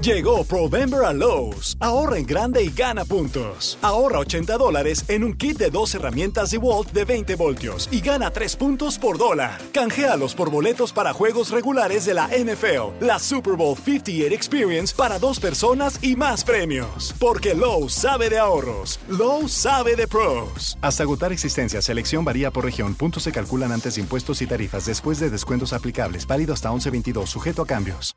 Llegó Provember a Lowe's. Ahorra en grande y gana puntos. Ahorra 80 dólares en un kit de dos herramientas DeWalt de 20 voltios y gana 3 puntos por dólar. Canjealos por boletos para juegos regulares de la NFL, la Super Bowl 58 Experience para dos personas y más premios. Porque Lowe's sabe de ahorros. Lowe's sabe de pros. Hasta agotar existencia, selección varía por región. Puntos se calculan antes de impuestos y tarifas después de descuentos aplicables. Válido hasta 11.22, sujeto a cambios.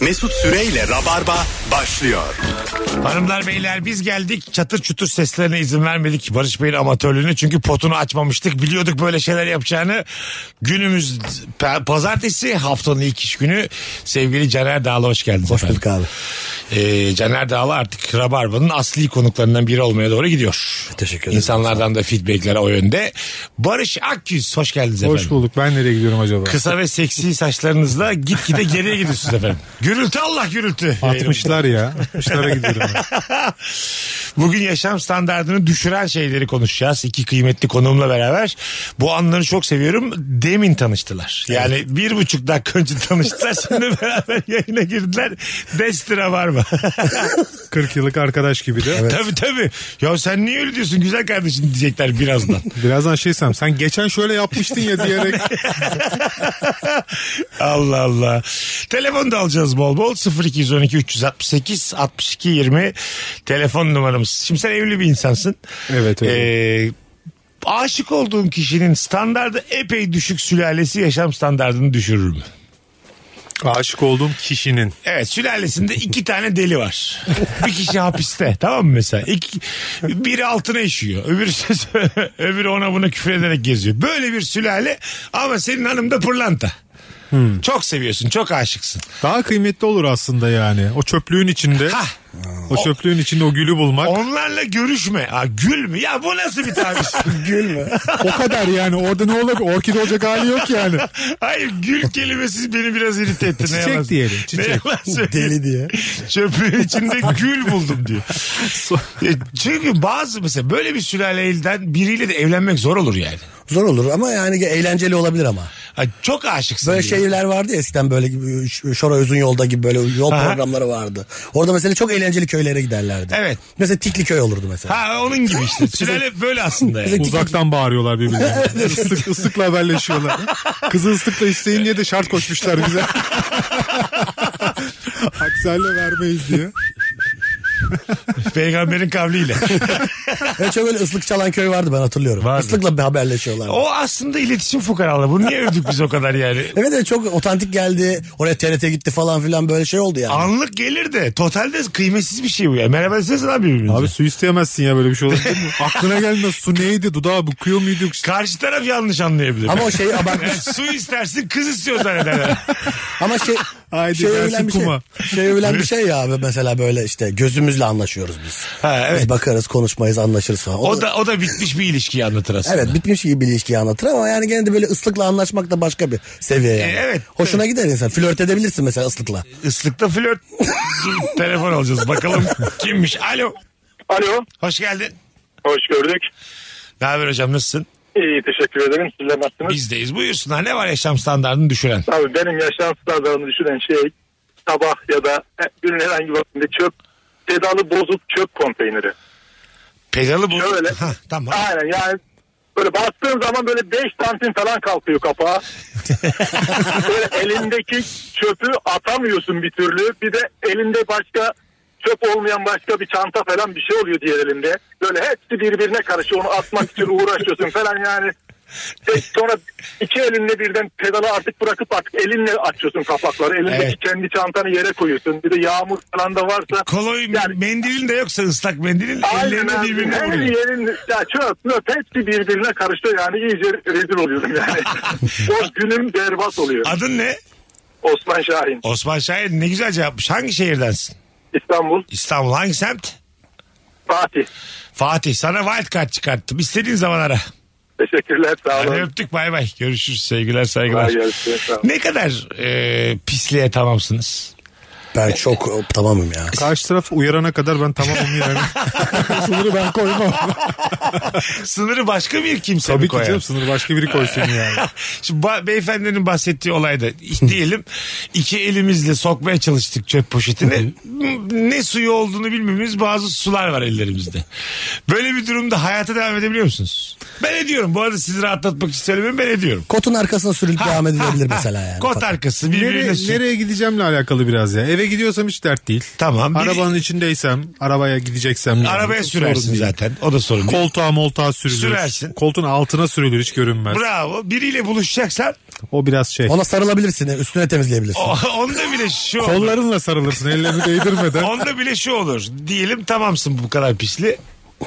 Mesut Süreyle Rabarba başlıyor. Hanımlar beyler biz geldik çatır çutur seslerine izin vermedik Barış Bey'in amatörlüğünü çünkü potunu açmamıştık biliyorduk böyle şeyler yapacağını günümüz pa- pazartesi haftanın ilk iş günü sevgili Caner Dağlı hoş geldiniz Hoş efendim. bulduk abi. Ee, Caner Dağlı artık Rabarba'nın asli konuklarından biri olmaya doğru gidiyor. Teşekkür ederim. İnsanlardan da feedbackler o yönde. Barış Akyüz hoş geldiniz efendim. Hoş bulduk. Ben nereye gidiyorum acaba? Kısa ve seksi saçlarınızla gitgide geriye gidiyorsunuz efendim. Gürültü Allah gürültü. 60'lar ya. 60'lara gidiyorum. ben. Bugün yaşam standartını düşüren şeyleri konuşacağız. İki kıymetli konuğumla beraber. Bu anları çok seviyorum. Demin tanıştılar. Yani bir buçuk dakika önce tanıştılar. Şimdi beraber yayına girdiler. Destra var mı? 40 yıllık arkadaş gibi de. tabii tabii. Ya sen niye öyle diyorsun güzel kardeşim diyecekler birazdan. Birazdan şeysem sen geçen şöyle yapmıştın ya diyerek. Allah Allah. Telefon da alacağız bol bol. 0212 368 62 20 telefon numaramız. Şimdi sen evli bir insansın. Evet, öyle. Ee, aşık olduğun kişinin standardı epey düşük sülalesi yaşam standartını düşürür mü? Aşık olduğum kişinin. Evet sülalesinde iki tane deli var. Bir kişi hapiste tamam mı mesela? İki, biri altına işiyor. Öbürü, öbürü ona buna küfür ederek geziyor. Böyle bir sülale ama senin hanım da pırlanta. Çok seviyorsun çok aşıksın. Daha kıymetli olur aslında yani. O çöplüğün içinde. Hah. O çöplüğün içinde o gülü bulmak. Onlarla görüşme. Ha, gül mü? Ya bu nasıl bir tabir? Gül mü? O kadar yani. Orada ne olabilir? Orkide olacak hali yok yani. Hayır gül kelimesi beni biraz irite etti. Ne Çiçek yalan- diyelim, Ne çiçek. yalan söyleyeyim. Deli diye. Çöplüğün içinde gül buldum diyor. Ya Çünkü bazı mesela böyle bir sülaleyle biriyle de evlenmek zor olur yani. Zor olur ama yani eğlenceli olabilir ama. Ha, çok aşıksın. Böyle diyor. şehirler vardı ya eskiden böyle gibi, Ş- Şora Özün Yolda gibi böyle yol Aha. programları vardı. Orada mesela çok eğlenceli köylere giderlerdi. Evet. Mesela Tikli köy olurdu mesela. Ha onun gibi işte. Sülale böyle aslında yani. Uzaktan bağırıyorlar birbirlerine. Islık, ıslıkla haberleşiyorlar. Kızı ıslıkla isteyin diye de şart koşmuşlar bize. Aksel'le vermeyiz diye. Peygamberin kavliyle. Evet, çok öyle ıslık çalan köy vardı ben hatırlıyorum. Vardı. Islıkla bir haberleşiyorlar. o aslında iletişim fukaralı. Bunu niye övdük biz o kadar yani? Evet evet çok otantik geldi. Oraya TRT gitti falan filan böyle şey oldu yani. Anlık gelir de totalde kıymetsiz bir şey bu ya. Merhaba desene abi birbirinize. Abi su isteyemezsin ya böyle bir şey mi? Aklına gelmez su neydi dudağı büküyor muyduk? Karşı taraf yanlış anlayabilir. Ama o şeyi abartmış. Su istersin kız istiyor zannederler. Ama şey Haydi şey gelsin bir şey. kuma. Şey övülen bir şey ya abi mesela böyle işte gözümüzle anlaşıyoruz biz. Ha, evet. Biz bakarız konuşmayız anlaşırız falan. O da o da bitmiş bir ilişkiyi anlatır aslında. Evet bitmiş gibi bir ilişkiyi anlatır ama yani gene de böyle ıslıkla anlaşmak da başka bir seviye yani. E, evet. Hoşuna gider insan. Flört edebilirsin mesela ıslıkla. Islıkta flört. Telefon alacağız bakalım kimmiş. Alo. Alo, Hoş geldin. hoş gördük. Ne haber hocam nasılsın? İyi, teşekkür ederim. Sizler nasılsınız? Bizdeyiz. Buyursunlar. Ne var yaşam standartını düşüren? Abi benim yaşam standartımı düşünen şey sabah ya da günün herhangi bir vaktinde çöp, pedalı bozuk çöp konteyneri. Pedalı bu. Şöyle. Ha, tamam. Aynen yani böyle bastığın zaman böyle 5 santim falan kalkıyor kapağı. böyle elindeki çöpü atamıyorsun bir türlü. Bir de elinde başka çöp olmayan başka bir çanta falan bir şey oluyor diğer elinde. Böyle hepsi birbirine karışıyor. Onu atmak için uğraşıyorsun falan yani. Tek sonra iki elinle birden pedalı artık bırakıp artık elinle açıyorsun kapakları. Elindeki Evet. kendi çantanı yere koyuyorsun. Bir de yağmur falan da varsa. Koloy Yani- mendilin de yoksa ıslak mendilin ellerini birbirine Her vuruyor. yerin ya çöp möp hepsi birbirine karıştı yani iyice rezil oluyorum yani. o günüm berbat oluyor. Adın ne? Osman Şahin Osman Şahin ne güzel cevapmış. Hangi şehirdensin? İstanbul İstanbul. Hangi semt? Fatih. Fatih. Sana wild card çıkarttım. İstediğin zaman ara. Teşekkürler sağ Hadi olun. öptük bay bay. Görüşürüz. Sevgiler saygılar. Sağ olun. Ne kadar e, pisliğe tamamsınız? Ben çok e, tamamım ya. Karşı taraf uyarana kadar ben tamamım yani. Sınırı ben koymam. Sınırı başka bir kimse mi Tabii ki koyar? canım sınırı başka biri koysun yani. Şimdi ba- beyefendinin bahsettiği olayda diyelim iki elimizle sokmaya çalıştık çöp poşetini. ne suyu olduğunu bilmemiz bazı sular var ellerimizde. Böyle bir durumda hayata devam edebiliyor musunuz? Ben ediyorum. Bu arada sizi rahatlatmak için söylemiyorum ben ediyorum. Kotun arkasına sürülüp devam edilebilir mesela yani. Kot arkası birbirine Nereye, nereye gideceğimle alakalı biraz ya. Eve gidiyorsam hiç dert değil. Tamam. biri- Arabanın içindeysem, arabaya gideceksem. yani. arabaya Sorun sürersin değil. zaten. O da sorun değil. Koltuğa moltuğa sürülür. Sürersin. Koltuğun altına sürülür hiç görünmez. Bravo. Biriyle buluşacaksan O biraz şey. Ona sarılabilirsin. Üstüne temizleyebilirsin. o, onda bile şu olur. Kollarınla sarılırsın ellerini değdirmeden. Onda bile şu olur. Diyelim tamamsın bu kadar pisli.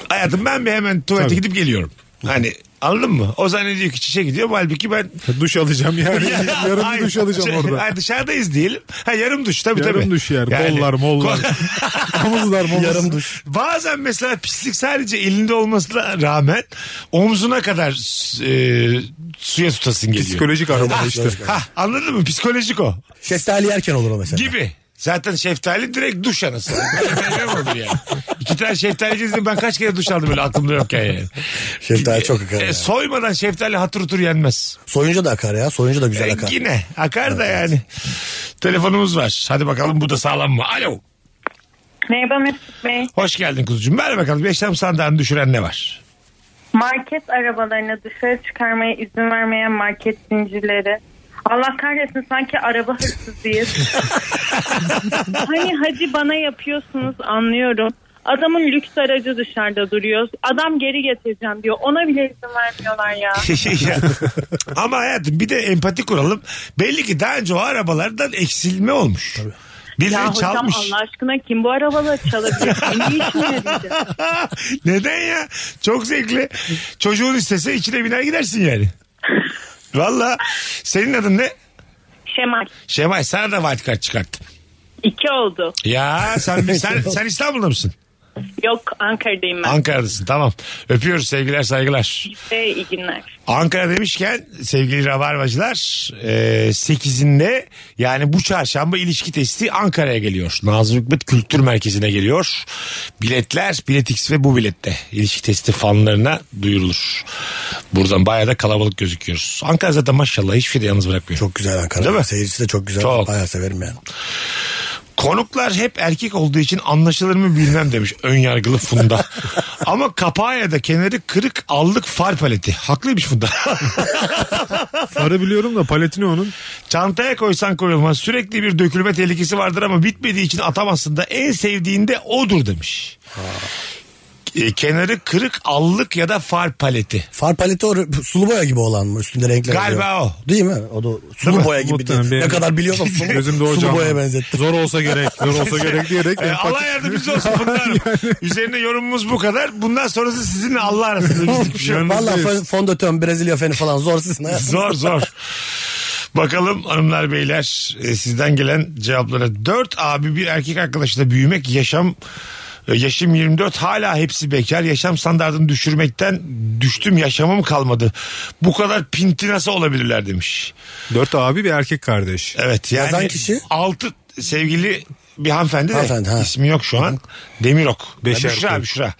Hayatım ben bir hemen tuvalete Tabii. gidip geliyorum. Hani anladın mı? O zannediyor ki çişe gidiyor. Halbuki ben duş alacağım yani. Yarım Ay, bir duş alacağım şey, orada. ay, dışarıdayız diyelim. Ha yarım duş tabii Yarım tabii. duş yer. Kollar, mollar. Omuzlar momuz. Yarım duş. Bazen mesela pislik sadece elinde olmasına rağmen omzuna kadar e, suya tutasın geliyor. Psikolojik aroma işte. Ha, anladın mı? Psikolojik o. Şeftali yerken olur o mesela. Gibi. Zaten şeftali direkt duş anası. Böyle meyve mi olur yani? İki tane şeftali gezdim ben kaç kere duş aldım böyle aklımda yokken yani. Şeftali çok akar E, ya. soymadan şeftali hatır hutur yenmez. Soyunca da akar ya. Soyunca da güzel E, akar. yine akar da yani. Telefonumuz var. Hadi bakalım bu da sağlam mı? Alo. Merhaba Mesut Bey. Hoş geldin kuzucuğum. Ver bakalım yaşam sandığını düşüren ne var? Market arabalarını dışarı çıkarmaya izin vermeyen market zincirleri. Allah kahretsin sanki araba hırsızıyız. hani hadi bana yapıyorsunuz anlıyorum. Adamın lüks aracı dışarıda duruyor. Adam geri getireceğim diyor. Ona bile izin vermiyorlar ya. Ama hayatım bir de empati kuralım. Belli ki daha önce o arabalardan eksilme olmuş. Birileri ya hocam çalmış. Allah aşkına kim bu arabaları çalabilir? Diyeceğim? Neden ya? Çok zevkli. Çocuğun istese içine biner gidersin yani. Valla. Senin adın ne? Şemal. Şemay sana da white card çıkarttım. İki oldu. Ya sen, sen, sen İstanbul'da mısın? Yok Ankara'dayım ben. Ankara'dasın tamam. Öpüyoruz sevgiler saygılar. Ve iyi günler. Ankara demişken sevgili rabarbacılar e, 8'inde yani bu çarşamba ilişki testi Ankara'ya geliyor. Nazım Hikmet Kültür Merkezi'ne geliyor. Biletler Biletix ve bu bilette ilişki testi fanlarına duyurulur. Buradan bayağı da kalabalık gözüküyoruz. Ankara zaten maşallah hiçbir şey de yalnız bırakmıyor. Çok güzel Ankara. Değil mi? Seyircisi de çok güzel. Çok. Bayağı severim yani. Konuklar hep erkek olduğu için anlaşılır mı bilmem demiş ön yargılı Funda. Ama kapağı ya da kenarı kırık allık far paleti. Haklıymış Funda. Farı biliyorum da paletini onun. Çantaya koysan koyulmaz. Sürekli bir dökülme tehlikesi vardır ama bitmediği için atamazsın da en sevdiğinde odur demiş. E, kenarı kırık allık ya da far paleti. Far paleti o sulu boya gibi olan mı? Üstünde renkler Galiba oluyor. o. Değil mi? O da sulu mi? boya gibi. Muhtemelen değil. Ne kadar biliyorsam sulu, Gözümde o sulu boya benzettim. Zor olsa gerek. Zor olsa gerek diyerek. E, empati- Allah yardımcınız olsun Funda Hanım. Üzerine yorumumuz bu kadar. Bundan sonrası sizinle Allah arasında şey. Valla fon- fondötön, Brezilya feni falan zor sizin. Zor zor. Bakalım hanımlar beyler e, sizden gelen cevaplara. Dört abi bir erkek arkadaşla büyümek yaşam Yaşım 24 hala hepsi bekar. Yaşam standartını düşürmekten düştüm yaşamım kalmadı. Bu kadar pinti nasıl olabilirler demiş. Dört abi bir erkek kardeş. Evet yani Yazan kişi? altı sevgili bir hanımefendi de Hanımefendi, ha. ismi yok şu an. Demirok. Beş Büşra, erkek. Büşra.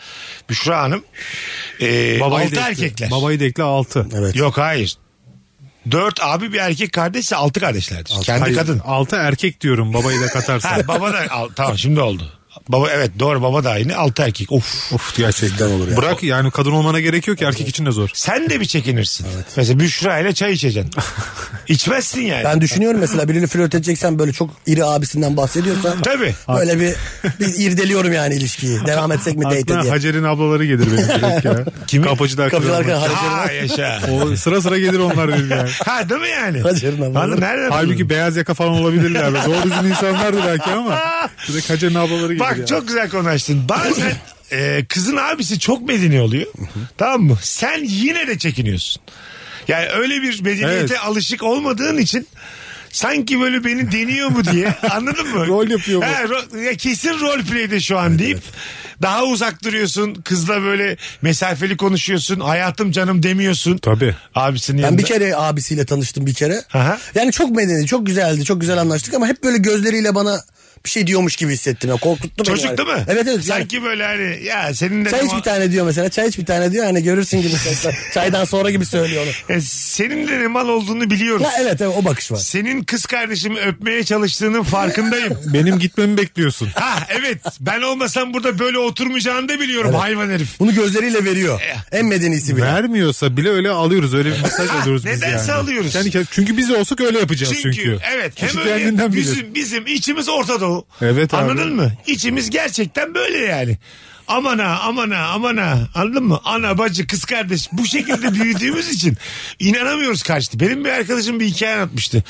Büşra Hanım. Ee, Babayı altı da ekle. erkekler. Babayı da ekle altı. Evet. Yok hayır. Dört abi bir erkek kardeşse altı kardeşlerdir. Kendi Hayır, kadın. Altı erkek diyorum babayı da katarsan. Ha, baba da al- tamam şimdi oldu. Baba evet doğru baba da aynı altı erkek. Of. Of gerçekten olur ya. Bırak yani kadın olmana gerek yok ki erkek için de zor. Sen de bir çekinirsin. Mesela Büşra ile çay içeceksin. İçmezsin yani. Ben düşünüyorum mesela birini flört edeceksen böyle çok iri abisinden bahsediyorsa Tabii. böyle bir, bir irdeliyorum yani ilişkiyi. Devam etsek mi date diye. Hacer'in ablaları gelir benim direkt ya. Kimi? Kapıcılar Kapıcılar kralı. kralı. Ha yaşa. O sıra sıra gelir onlar benim yani. ha değil mi yani? Hacer'in ablaları. Nereden Halbuki beyaz yaka falan olabilirler. Doğru düzgün insanlardı belki ama. Direkt Hacer'in ablaları gelir Bak ya. çok güzel konuştun. Bazen e, kızın abisi çok medeni oluyor. tamam mı? Sen yine de çekiniyorsun. Yani öyle bir medeniyete Evet. alışık olmadığın için sanki böyle beni deniyor mu diye anladın mı? Rol yapıyor bu. He, ro- ya kesin rol play'de şu an deyip daha uzak duruyorsun. Kızla böyle mesafeli konuşuyorsun. Hayatım canım demiyorsun. Tabii. Abisinin Ben yanında. bir kere abisiyle tanıştım bir kere. Aha. Yani çok medeni, çok güzeldi, çok güzel anlaştık ama hep böyle gözleriyle bana bir şey diyormuş gibi hissettim. Ya. Korkuttu beni. Çocuk yani. değil mi? Evet evet. Yani, Sanki böyle hani ya senin de çay iç bir tane diyor mesela. Çay iç bir tane diyor. Hani görürsün gibi. Çaydan sonra gibi söylüyor onu. E, senin de ne mal olduğunu biliyoruz. Ya evet evet o bakış var. Senin kız kardeşimi öpmeye çalıştığının farkındayım. Benim gitmemi bekliyorsun. ha evet ben olmasam burada böyle oturmayacağını da biliyorum hayvan herif. Bunu gözleriyle veriyor. En medenisi bile. Vermiyorsa bile öyle alıyoruz. Öyle bir mesaj alıyoruz biz nedense yani. alıyoruz. Kendi- çünkü biz olsak öyle yapacağız çünkü. Çünkü, evet hem Kişi öyle bizim, bizim içimiz Orta Evet abi. Anladın mı? İçimiz gerçekten böyle yani. Aman ha aman ha aman ha anladın mı? Ana bacı kız kardeş bu şekilde büyüdüğümüz için inanamıyoruz kaçtı. Benim bir arkadaşım bir hikaye anlatmıştı.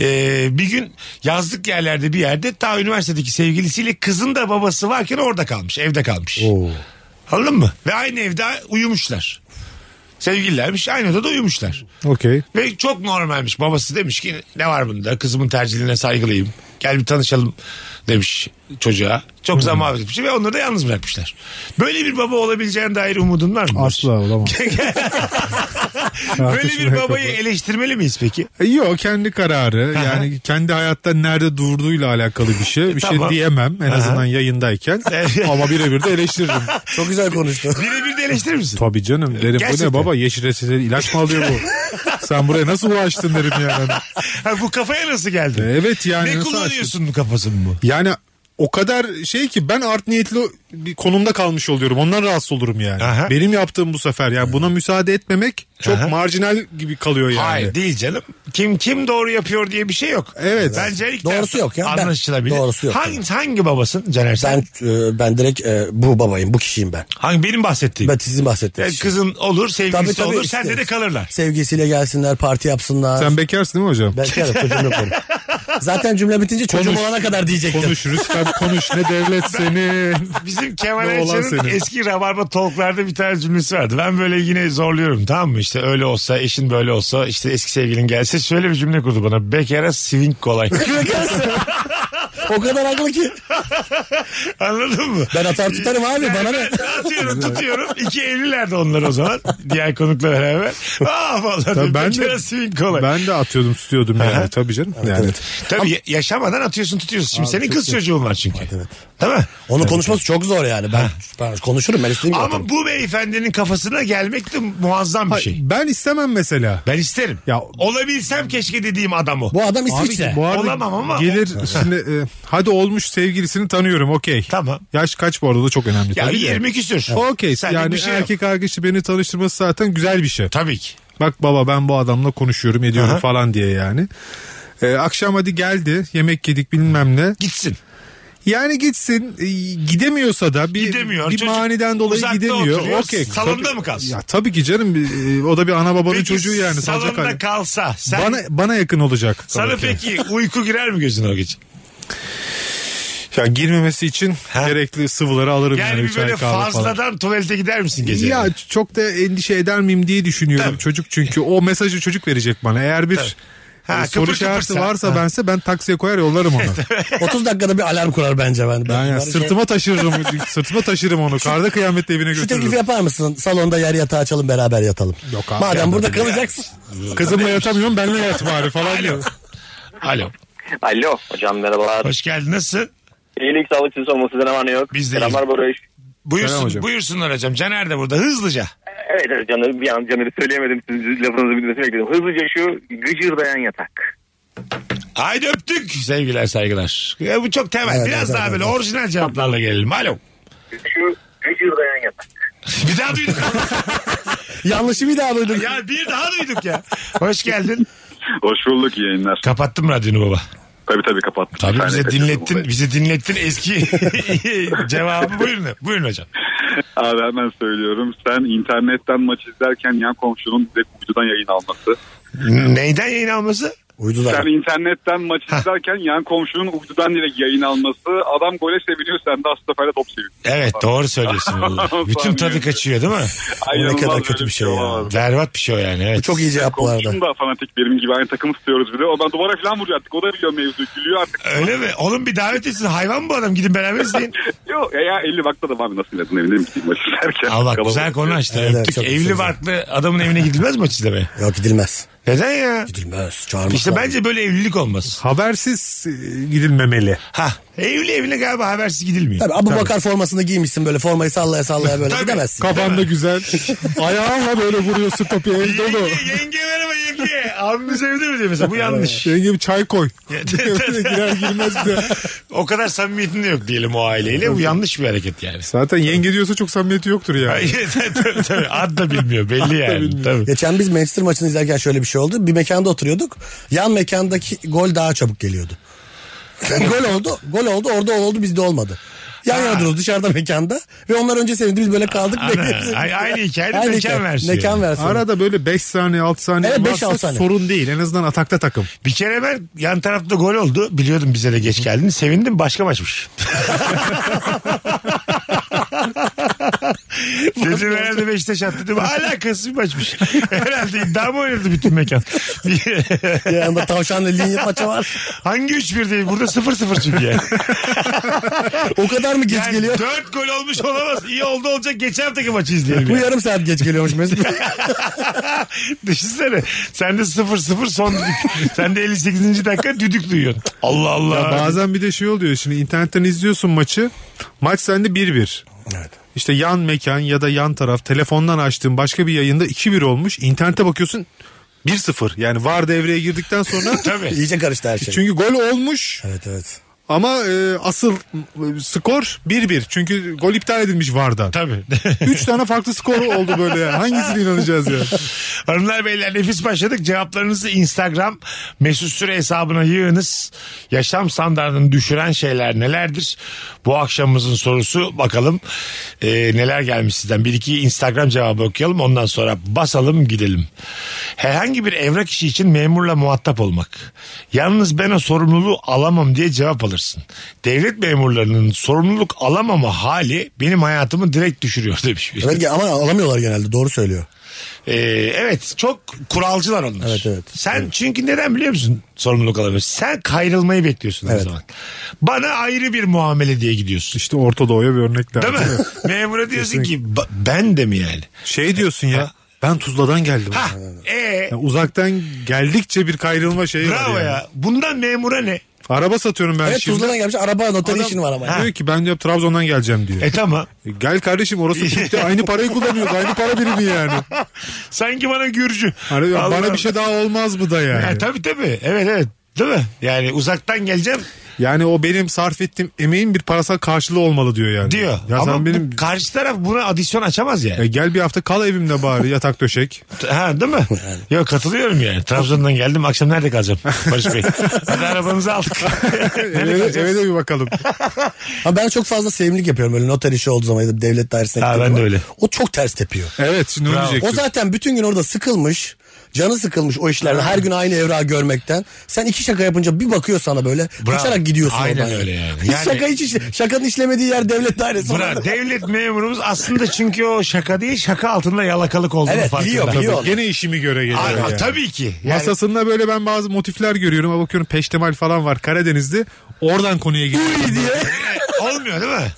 Ee, bir gün yazlık yerlerde bir yerde ta üniversitedeki sevgilisiyle kızın da babası varken orada kalmış evde kalmış. Anladın mı? Ve aynı evde uyumuşlar. Sevgililermiş aynı odada uyumuşlar. Okey. Ve çok normalmiş. Babası demiş ki ne var bunda? Kızımın tercihine saygılıyım. Gel bir tanışalım demiş çocuğa. Çok zaman etmiş ve onları da yalnız bırakmışlar. Böyle bir baba olabileceğine dair umudun var mı? Asla olamam. Böyle bir babayı eleştirmeli miyiz peki? E, Yok kendi kararı yani kendi hayatta nerede durduğuyla alakalı bir şey. Bir Tamam. şey diyemem en azından yayındayken ama birebir de eleştiririm. Çok güzel konuştu. Birebir de eleştirir misin? Tabii canım derim bu Gerçekten. ne baba yeşil reçeteli ilaç mı alıyor bu? Sen buraya nasıl ulaştın derim yani. Ha, bu kafaya nasıl geldi? Evet yani ne nasıl kullanıyorsun bu kafasını bu? Yani o kadar şey ki ben art niyetli bir konumda kalmış oluyorum. Ondan rahatsız olurum yani. Aha. Benim yaptığım bu sefer yani buna müsaade etmemek çok Aha. marjinal gibi kalıyor yani. Hayır değil canım. Kim kim doğru yapıyor diye bir şey yok. Evet. Bence ilk Doğrusu yok ya. Ben- Anlaşılabilir. doğrusu yok. Hangi, hangi babasın Caner sen? Ben e, ben direkt e, bu babayım. Bu kişiyim ben. Hangi benim bahsettiğim? Ben sizin bahsettiğiniz Yani kişi. kızın olur, sevgilisi Tabii, tabii, olur, sende de kalırlar. Sevgisiyle gelsinler, parti yapsınlar. Sen bekarsın değil mi hocam? Ben şey çocuğum yok benim. Zaten cümle bitince çocuğum Konuş. olana kadar diyecektim. Konuş Rüstem konuş ne devlet seni. Bizim Kemal Ne olan Ayça'nın senin? eski Rabarba Talk'larda bir tane cümlesi vardı. Ben böyle yine zorluyorum tamam mı? İşte öyle olsa, eşin böyle olsa, işte eski sevgilin gelse şöyle bir cümle kurdu bana. Bekara swing kolay. o kadar haklı ki. Anladın mı? Ben atar tutarım abi bana ne? Atıyorum tutuyorum. İki evlilerdi onlar o zaman. Diğer konukla beraber. Aa vallahi Tabii ben de, swing kolay. ben de atıyordum tutuyordum yani tabii canım. yani. Tabii ya- yaşamadan atıyorsun tutuyorsun. Şimdi senin kız çocuğun var çünkü. Değil mi? Onu konuşması çok zor yani. Ben, ben konuşurum ben istediğim Ama atarım. bu beyefendinin kafasına gelmek de muazzam bir Hayır, şey. Ben istemem mesela. Ben isterim. Ya- Olabilsem keşke dediğim adam o. Bu adam Abi İsviçre. bu arada Olamam ama- gelir şimdi e, hadi olmuş sevgilisini tanıyorum okey. Tamam. Yaş kaç bu arada da çok önemli. Ya tabii de. 20 küsür. Okey Senlik yani bir şey yok. erkek arkadaşı beni tanıştırması zaten güzel bir şey. Tabii ki. Bak baba ben bu adamla konuşuyorum ediyorum Aha. falan diye yani. Ee, akşam hadi geldi yemek yedik bilmem ne. Gitsin. Yani gitsin e, gidemiyorsa da bir, Gidemiyor. bir Çocuk maniden dolayı uzakta gidemiyor. oturuyor. Okey. Salonda Tabii- mı kalsın? Ya tabii ki canım e, o da bir ana babanın çocuğu yani. salonda kalsa sen Bana, bana yakın olacak. sana tabii ki. peki uyku girer mi gözüne o gece? Ya girmemesi için Ha. gerekli sıvıları alırım yani. Yani bir böyle kahve falan. fazladan tuvalete gider misin gece? Ya çok da endişe eder miyim diye düşünüyorum Tabii. çocuk çünkü o mesajı çocuk verecek bana. Eğer bir Ha, e, soru işareti varsa bense ben taksiye koyar yollarım onu. 30 dakikada bir alarm kurar bence ben. ben ya Barış- sırtıma taşırırım sırtıma taşırım onu. Karda kıyamet evine Şu teklifi götürürüm. yapar mısın? Salonda yer yatağı açalım beraber yatalım. Yok abi, Madem burada ya. kalacaksın. Kızımla yatamıyorum benle yat bari falan diyor. Alo. Alo hocam merhabalar. Hoş geldin. Nasılsın? İyilik sağlık siz olması ne var ne yok. Biz de Selamlar Barış. Buyursun, Selam hocam. buyursunlar hocam. Caner de burada hızlıca. Evet evet canım bir an canını söyleyemedim sizin lafınızı bilmesini bekledim. Hızlıca şu gıcırdayan yatak. Haydi öptük. Sevgiler saygılar. Ya bu çok temel. Evet, Biraz evet, daha evet, böyle evet. orijinal cevaplarla gelelim. Alo. Şu gıcırdayan yatak. bir daha duyduk. Yanlışı bir daha duydum. ya bir daha duyduk ya. Hoş geldin. Hoş bulduk iyi yayınlar. Kapattım radyonu baba. Tabii tabii kapattım. Tabii bize dinlettin, bize dinlettin eski cevabı. Buyurun, buyurun hocam. Abi hemen söylüyorum. Sen internetten maç izlerken yan komşunun direkt uydudan yayın alması. Neyden yayın alması? Uydular. Sen internetten maç izlerken yan komşunun uydudan direkt yayın alması. Adam gole seviniyor sen de Astafay'la top seviyorsun. Evet doğru söylüyorsun. Bütün tadı kaçıyor değil mi? Ay, ne kadar kötü bir şey ya. olamaz. Berbat bir şey o yani. Evet. Çok iyi cevap bu arada. Komşum da fanatik benim gibi aynı takımı tutuyoruz bir de. O ben duvara falan vuruyor artık. O da biliyor mevzuyu. Gülüyor artık. Öyle mi? Oğlum bir davet etsin. Hayvan mı bu adam? Gidin beraber izleyin. Yok ya, ya 50 vakta da abi nasıl inadın evine mi gideyim maç izlerken. Al bak güzel konu açtı. Evet, evet, Öptük. Evli barklı adamın evine gidilmez maç izlemeye. Yok gidilmez. Neden ya? Gidilmez. Çağırmaz. İşte bence böyle evlilik olmaz. Habersiz e, gidilmemeli. Ha evli evine galiba habersiz gidilmiyor. Tabii Abu Bakar formasını giymişsin böyle formayı sallaya sallaya böyle Tabii. gidemezsin. Kafanda güzel. Ayağınla böyle vuruyorsun kapıya el dolu. Yenge, yenge merhaba yenge. Abimiz evde mi diyor mesela bu yanlış. Yenge bir çay koy. Girer girmez de. o kadar samimiyetin de yok diyelim o aileyle. Bu yanlış bir hareket yani. Zaten yenge diyorsa çok samimiyeti yoktur ya. Ay, tabii, tabii. Ad da bilmiyor belli yani. Tabii. Geçen biz Manchester maçını izlerken şöyle bir şey oldu. Bir mekanda oturuyorduk. Yan mekandaki gol daha çabuk geliyordu. Gol oldu. Gol oldu. Orada oldu bizde olmadı. Yan yana duruyoruz dışarıda mekanda. Ve onlar önce sevindi. Biz böyle kaldık. Ana, bekledik. ay- aynı hikayede Aynı mekan versiyonu. Mekan versiyonu. Arada böyle 5 saniye 6 saniye Evet, beş, varsa saniye. sorun değil. En azından atakta takım. Bir kere ben yan tarafta gol oldu. Biliyordum bize de geç geldin. Sevindim başka maçmış. Dedim herhalde Beşiktaş attı dedim. Alakası bir maçmış. Herhalde iddia mı oynadı bütün mekan? Yanında tavşanla linye maçı var. Hangi 3-1 değil? Burada 0-0 çünkü yani. O kadar mı geç yani geliyor? 4 gol olmuş olamaz. İyi oldu olacak. Geçen haftaki maçı izleyelim. Bu yani. yarım saat geç geliyormuş Mesut. Düşünsene. Sen de 0-0 son düdük. Sen de 58. dakika düdük duyuyorsun. Allah Allah. Ya bazen bir de şey oluyor şimdi internetten izliyorsun maçı. Maç sende 1-1. Evet. İşte yan mekan ya da yan taraf telefondan açtığın başka bir yayında 2-1 olmuş. İnternete bakıyorsun 1-0. Yani var devreye girdikten sonra Tabii. İyice karıştı her şey. çünkü gol olmuş Evet evet. Ama e, asıl e, skor 1-1. Çünkü gol iptal edilmiş vardan. Tabii. 3 tane farklı skor oldu böyle yani. Hangisine inanacağız ya? Hanımlar beyler nefis başladık. Cevaplarınızı Instagram mesut süre hesabına yığınız. Yaşam standartını düşüren şeyler nelerdir? Bu akşamımızın sorusu bakalım e, neler gelmiş sizden. Bir iki Instagram cevabı okuyalım ondan sonra basalım gidelim. Herhangi bir evrak işi için memurla muhatap olmak. Yalnız ben o sorumluluğu alamam diye cevap alırsın. Devlet memurlarının sorumluluk alamama hali benim hayatımı direkt düşürüyor demiş. biri. Evet ama alamıyorlar genelde doğru söylüyor. Ee, evet çok kuralcılar onlar. Evet, evet. Sen çünkü neden biliyor musun sorumluluk alamıyorsun? Sen kayrılmayı bekliyorsun o Evet. zaman. Bana ayrı bir muamele diye gidiyorsun. İşte Orta Doğu'ya bir örnek lazım. Değil mi? Memura diyorsun ki "Ba- ben de mi yani? Şey diyorsun ya ben Tuzla'dan geldim. Ha, e, Yani uzaktan geldikçe bir kayrılma şeyi var bravo yani. ya. Bundan memura ne? Araba satıyorum ben Evet şimdi. Tuzla'dan gelmiş araba noteri Adam işin var ama. Diyor ki ben diyor Trabzon'dan geleceğim diyor. E tamam. E, Gel kardeşim orası bitti. Aynı parayı kullanıyoruz. Aynı para birimi yani. Sanki bana Gürcü. Hani bana bir şey daha olmaz mı da yani? Ya, tabii tabii. Evet evet. Değil mi? Yani uzaktan geleceğim Yani o benim sarf ettiğim emeğin bir parasal karşılığı olmalı diyor yani. diyor. Ya Ama sen benim bu karşı taraf buna adisyon açamaz yani. E, gel bir hafta kal evimde bari yatak döşek. Ha değil mi? Yok katılıyorum yani. Trabzon'dan geldim akşam nerede kalacağım Barış Bey? Hadi arabanızı aldık. Eve, kalacağız? eve de bir bakalım. Ama ben çok fazla sevimlilik yapıyorum böyle noter işi olduğu zaman ya da devlet dairesine Ha, ben de zaman. öyle. O çok ters tepiyor. Evet şimdi onu. O zaten bütün gün orada sıkılmış. Canı sıkılmış o işlerden. Her gün aynı evrağı görmekten. Sen iki şaka yapınca bir bakıyor sana böyle. Bravo. Kaçarak gidiyorsun Aynen oradan. öyle yani. Yani- şaka hiç işle. Şakanın işlemediği yer devlet dairesi. Orada. devlet memurumuz aslında çünkü o şaka değil şaka altında yalakalık olduğunu Evet, farkında. biliyor, Tabii. biliyor. Gene işimi göre geliyor. Aa, yani. Tabii ki. Yani, Masasında böyle ben bazı motifler görüyorum. Ama bakıyorum peştemal falan var Karadeniz'de. Oradan konuya gidiyor. olmuyor değil mi?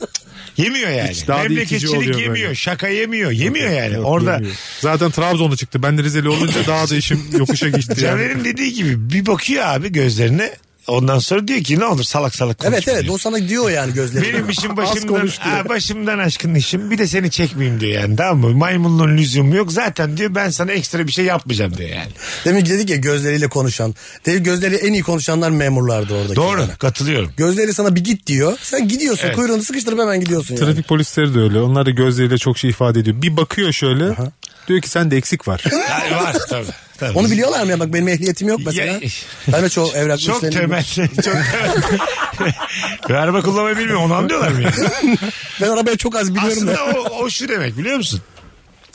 Yemiyor yani. Hiç daha da itici Memleketçilik oluyor yemiyor. böyle. Şaka yemiyor. Yemiyor yani. Yok, Orada yemiyor. Zaten Trabzon'da çıktı. Ben de Rizeli olunca daha da işim yokuşa geçti. yani. Caner'in dediği gibi bir bakıyor abi gözlerine. Ondan sonra diyor ki ne olur salak salak konuşma Evet evet diyor. o sana diyor yani gözlerine. Benim işim başımdan, ha, başımdan aşkın işim. Bir de seni çekmeyeyim diyor yani tamam mı? Maymunluğun lüzumu yok. Zaten diyor ben sana ekstra bir şey yapmayacağım diyor yani. Demin dedik ya gözleriyle konuşan. Değil gözleriyle en iyi konuşanlar memurlardı oradaki. Doğru Yani. katılıyorum. Gözleri sana bir git diyor. Sen gidiyorsun Evet. kuyruğunu sıkıştırıp hemen gidiyorsun yani. Trafik polisleri de öyle. Onlar da gözleriyle çok şey ifade ediyor. Bir bakıyor şöyle. Diyor ki sende eksik var. Yani var tabii. Tabii. Onu biliyorlar mı ya bak benim ehliyetim yok mesela. Ya- ben de çoğu evraklı Çok işlerini temel. Çok temel. Araba kullanmayı bilmiyor. Onu anlıyorlar mı? Ben arabayı çok az biliyorum Aslında da. o, o şu demek biliyor musun?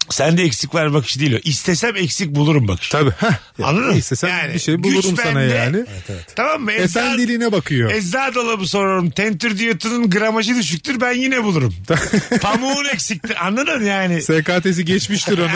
Sende eksik var bakışı değil o. İstesem eksik bulurum bakışı. Tabii. Heh. Anladın mı? İstesem bir şey bulurum sana bende. yani. Tamam mı? Ecza, Efendiliğine bakıyor. ecza dolabı sorarım. Tentür diyotunun gramajı düşüktür ben yine bulurum. Pamuğun eksiktir. Anladın yani? SKT'si geçmiştir onu.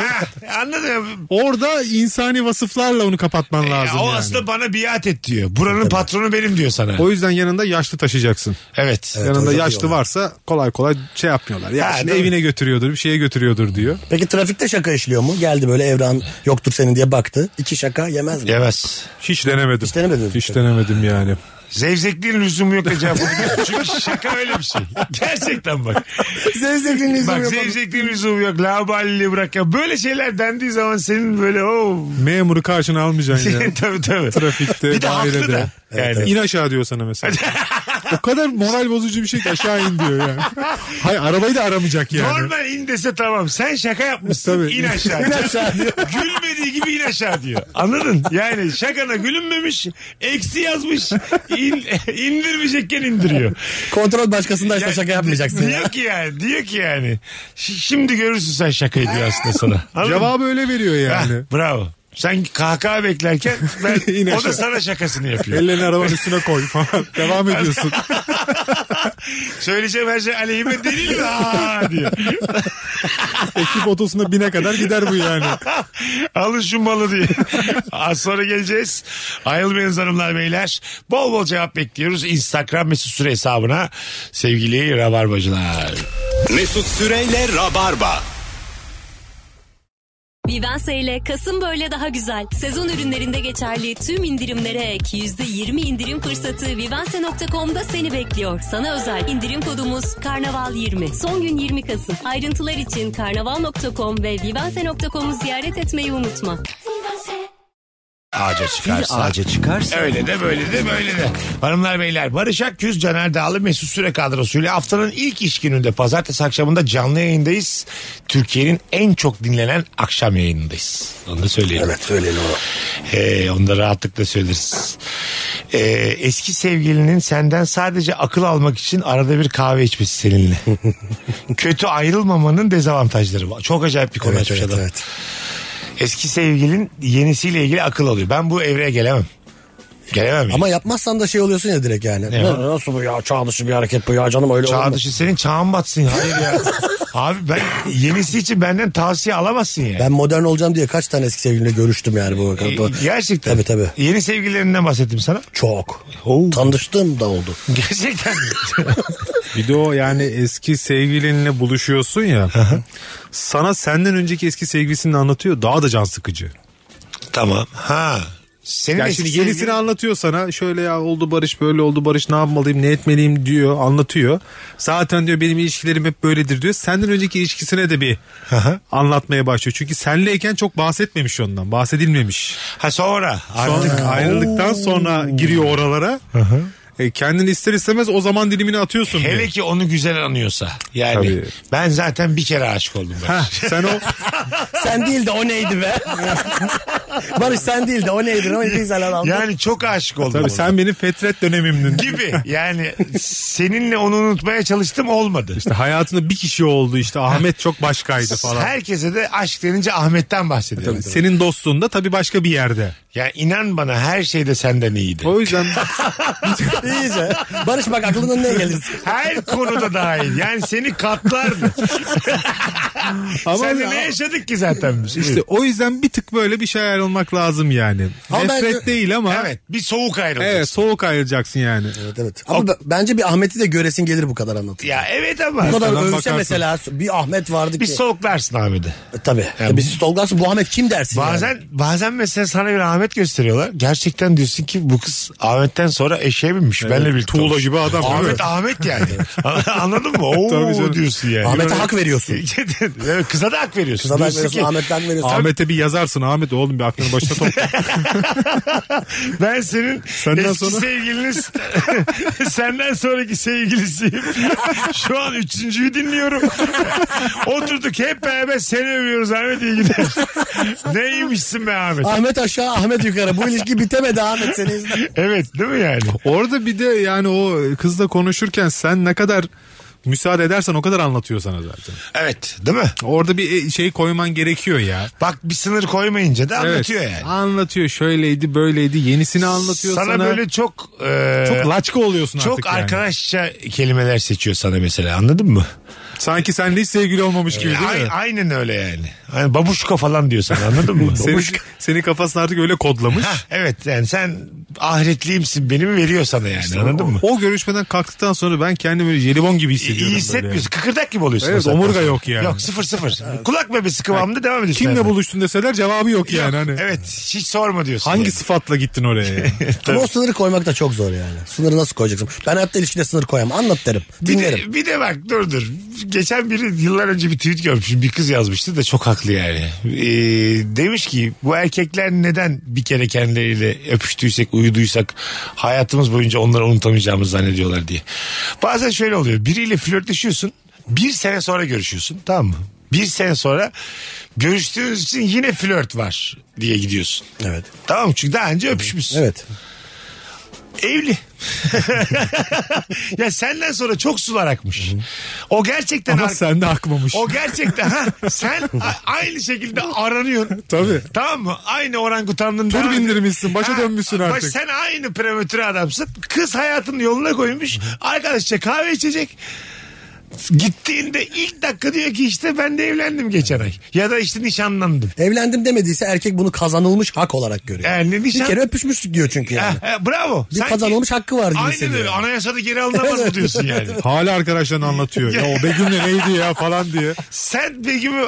Anladın mı? Orada insani vasıflarla onu kapatman lazım o yani. aslında bana biat et diyor. Buranın patronu benim diyor sana. O yüzden yanında yaşlı taşıyacaksın. evet. yanında hocam yaşlı diyorlar. varsa kolay kolay şey yapmıyorlar. Ya Ha, evine götürüyordur, bir şeye götürüyordur diyor. Peki trafikte şaka işliyor mu? Geldi böyle Evran yoktur senin diye baktı. İki şaka yemez mi? Yemez. Hiç denemedim. Hiç denemedin. Hiç denemedim yani. Zevzekliğin lüzumu yok da cevap veriyorsun. Çünkü şaka öyle bir şey. Gerçekten bak. Zevzekliğin lüzumu Bak yok. zevzekliğin lüzumu yok. Laubali bırak ya. Böyle şeyler dendiği zaman senin böyle o Memuru karşına almayacaksın ya. tabii tabii. Trafikte, bir de haklı dairede. Da. Yani. İn aşağı diyor sana mesela. o kadar moral bozucu bir şey ki aşağı in diyor yani. Hayır arabayı da aramayacak yani. Normal in dese tamam. Sen şaka yapmışsın. Tabii. in aşağı. İn aşağı diyor. Gülmediği gibi in aşağı diyor. Anladın? Yani şakana gülünmemiş. Eksi yazmış. in, indirmeyecekken indiriyor. Kontrol başkasındaysa Yani şaka yapmayacaksın diyor ya. ki yani. Diyor ki yani. "Ş- Şimdi görürsün sen şakayı diyor aslında sana. Anladın? Cevabı öyle veriyor yani. bravo. Sen kahkaha beklerken ben, İn o da aşağı. sana şakasını yapıyor. Ellerini arabanın üstüne koy falan. Devam ediyorsun. Söyleyeceğim her şey aleyhime delil mi? Aa, diyor. Ekip otosuna bine kadar gider bu yani. Alın şu malı diye. Az sonra geleceğiz. Ayrılmayınız hanımlar beyler. Bol bol cevap bekliyoruz. Instagram mesut süre hesabına sevgili rabarbacılar. Mesut Süreyle Rabarba. Vivense ile Kasım böyle daha güzel. Sezon ürünlerinde geçerli tüm indirimlere ek %20 indirim fırsatı Vivense.com'da seni bekliyor. Sana özel indirim kodumuz Karnaval20. Son gün 20 Kasım. Ayrıntılar için karnaval.com ve vivense.com'u ziyaret etmeyi unutma. Ağaca çıkarsa. ağaca çıkarsa. Öyle de böyle de böyle de. Hanımlar beyler Barış Akgüz, Caner Dağlı, Mesut Süre kadrosuyla haftanın ilk iş gününde pazartesi akşamında canlı yayındayız. Türkiye'nin en çok dinlenen akşam yayınındayız. Onu da söyleyelim. Evet söyleyelim onu. Ee, onu da rahatlıkla söyleriz. Ee, eski sevgilinin senden sadece akıl almak için arada bir kahve içmesi seninle. Kötü ayrılmamanın dezavantajları var. Çok acayip bir konu Evet, açmış evet, adam. evet. Eski sevgilin yenisiyle ilgili akıl alıyor. Ben bu evreye gelemem. Gelemem. Ama yapmazsan da şey oluyorsun ya direkt yani. Ne Ne, o? nasıl bu ya çağ dışı bir hareket bu ya canım öyle Çağ olmaz. dışı senin çağın batsın. Hayır ya. Abi ben yenisi için benden tavsiye alamazsın ya. Ben modern olacağım diye kaç tane eski sevgilimle görüştüm yani bu. Bu- Gerçekten. Tabii tabii. Yeni sevgililerinden bahsettim sana. Çok. Oo. Tanıştığım da oldu. Gerçekten? Bir de o yani eski sevgilinle buluşuyorsun ya. sana senden önceki eski sevgilisini anlatıyor. Daha da can sıkıcı. tamam. Ha. Senin Yani şimdi yenisini sevgilin- anlatıyor sana. Şöyle ya oldu Barış böyle oldu Barış ne yapmalıyım ne etmeliyim diyor anlatıyor. Zaten diyor benim ilişkilerim hep böyledir diyor. Senden önceki ilişkisine de bir Aha. anlatmaya başlıyor. Çünkü senleyken çok bahsetmemiş ondan. Bahsedilmemiş. Ha sonra. Sonra Artık. ayrıldıktan sonra giriyor oralara. E, kendini ister istemez o zaman dilimini atıyorsun. Hele diyor. ki onu güzel anıyorsa. Yani Tabii. ben zaten bir kere aşık oldum. Ben. Heh, sen o sen değil de o neydi be? Barış sen değil de o neydi? O neydi güzel adam. Yani çok aşık oldum. tabii ona. sen benim fetret dönemimdin. gibi. Yani seninle onu unutmaya çalıştım olmadı. İşte hayatında bir kişi oldu işte Ahmet çok başkaydı falan. Herkese de aşk denince Ahmet'ten bahsediyorum. Senin dostluğun da tabii başka bir yerde. Ya inan bana her şeyde senden iyiydi. O yüzden İyice. Barış bak aklından ne gelir? Her konuda dahil. Yani seni katlardı. Ama Sen ne yaşadık ki zaten biz? işte o yüzden bir tık böyle bir şey ayrılmak lazım yani. Ama Nefret bence- değil ama evet. Evet bir soğuk ayrıldık. soğuk ayrılacaksın yani. Evet evet. Ama b- bence bir Ahmet'i de göresin gelir bu kadar anlatır. Ya evet ama. Bu kadar övse bakarsın. mesela bir Ahmet vardı ki. Bir soğuklarsın Ahmet'i. E, Tabii. Yani bir stalklarsın bu Ahmet kim dersin Bazen yani? bazen mesela sana bir Ahmet gösteriyorlar. Gerçekten diyorsun ki bu kız Ahmet'ten sonra eşeğe binmiş. Benle birlikte tuğla olmuş. gibi adam? Ahmet Ahmet yani. Anladın mı? Oo Tabii canım. diyorsun yani. Ahmet'e hak veriyorsun. evet, kıza da hak veriyorsun. Kıza da hak Diyorsun veriyorsun, Ahmet'e hak veriyorsun. Ahmet'e bir yazarsın Ahmet oğlum bir aklını başına topla. Ben senin Senden eski sonra- sevgilinin senden sonraki sevgilisiyim. Şu an üçüncüyü dinliyorum. Oturduk hep beraber seni övüyoruz Ahmet iyi gider. Neymişsin be Ahmet? Ahmet aşağı Ahmet yukarı. Bu ilişki bitemedi Ahmet seni yüzünden. Evet değil mi yani? Orada bir de yani o kızla konuşurken sen ne kadar müsaade edersen o kadar anlatıyor sana zaten. Evet değil mi? Orada bir şey koyman gerekiyor ya. Bak bir sınır koymayınca da anlatıyor Evet, yani. Anlatıyor şöyleydi böyleydi yenisini anlatıyor sana, sana. böyle çok e, çok laçka oluyorsun çok artık yani. arkadaşça kelimeler seçiyor sana mesela anladın mı? Sanki seninle hiç sevgili olmamış gibi değil Ay- mi? aynen öyle yani. Hani babuşka falan diyor sana anladın mı? Senin, senin kafasını artık öyle kodlamış. Hah, evet yani sen ahiretliyimsin beni mi veriyor sana yani anladın mı? O görüşmeden kalktıktan sonra ben kendimi böyle jelibon gibi hissediyorum. İyi böyle. hissetmiyorsun. Kıkırdak gibi oluyorsun. Evet, o saatten omurga sonra. yok yani. Yok sıfır sıfır. Kulak memesi kıvamında devam ediyorsun. Kimle yani. buluştun deseler cevabı yok yani. Hani. Evet hiç sorma diyorsun. Hangi yani. sıfatla gittin oraya? yani? Ama o sınırı koymak da çok zor yani. Sınırı nasıl koyacaksın? Ben hayatta ilişkide sınır koyamam. Anlat derim. Bir Dinlerim. de, bir de bak dur dur. Geçen biri yıllar önce bir tweet görmüşüm. Bir kız yazmıştı da çok haklı yani. Ee, demiş ki bu erkekler neden bir kere kendileriyle öpüştüysek, uyuduysak hayatımız boyunca onları unutamayacağımızı zannediyorlar diye. Bazen şöyle oluyor. Biriyle flörtleşiyorsun. Bir sene sonra görüşüyorsun. Tamam mı? Bir sene sonra görüştüğünüz için yine flört var diye gidiyorsun. Evet. Tamam mı? Çünkü daha önce öpüşmüşsün. Evet. Evli. ya senden sonra çok sular akmış. O gerçekten Ama ar- sende akmamış. o gerçekten ha sen a- aynı şekilde aranıyorsun. Tabii. Tamam mı? Aynı orangutanlığın Tur devam- bindirmişsin, başa dönmüşsün bak artık. Sen aynı prematüre adamsın. Kız hayatının yoluna koymuş. Arkadaşça kahve içecek. Gittiğinde ilk dakika diyor ki işte ben de evlendim geçen ay. Ya da işte nişanlandım. Evlendim demediyse erkek bunu kazanılmış hak olarak görüyor. Yani Bir nişan... kere öpüşmüştük diyor çünkü yani. Ha, ha, bravo. Bir kazanılmış hakkı var gibi Aynen öyle. Anayasada geri alınamaz mı diyorsun yani? Hala arkadaşlarına anlatıyor. ya o Begüm'le neydi ya falan diye. Sen Begüm'ü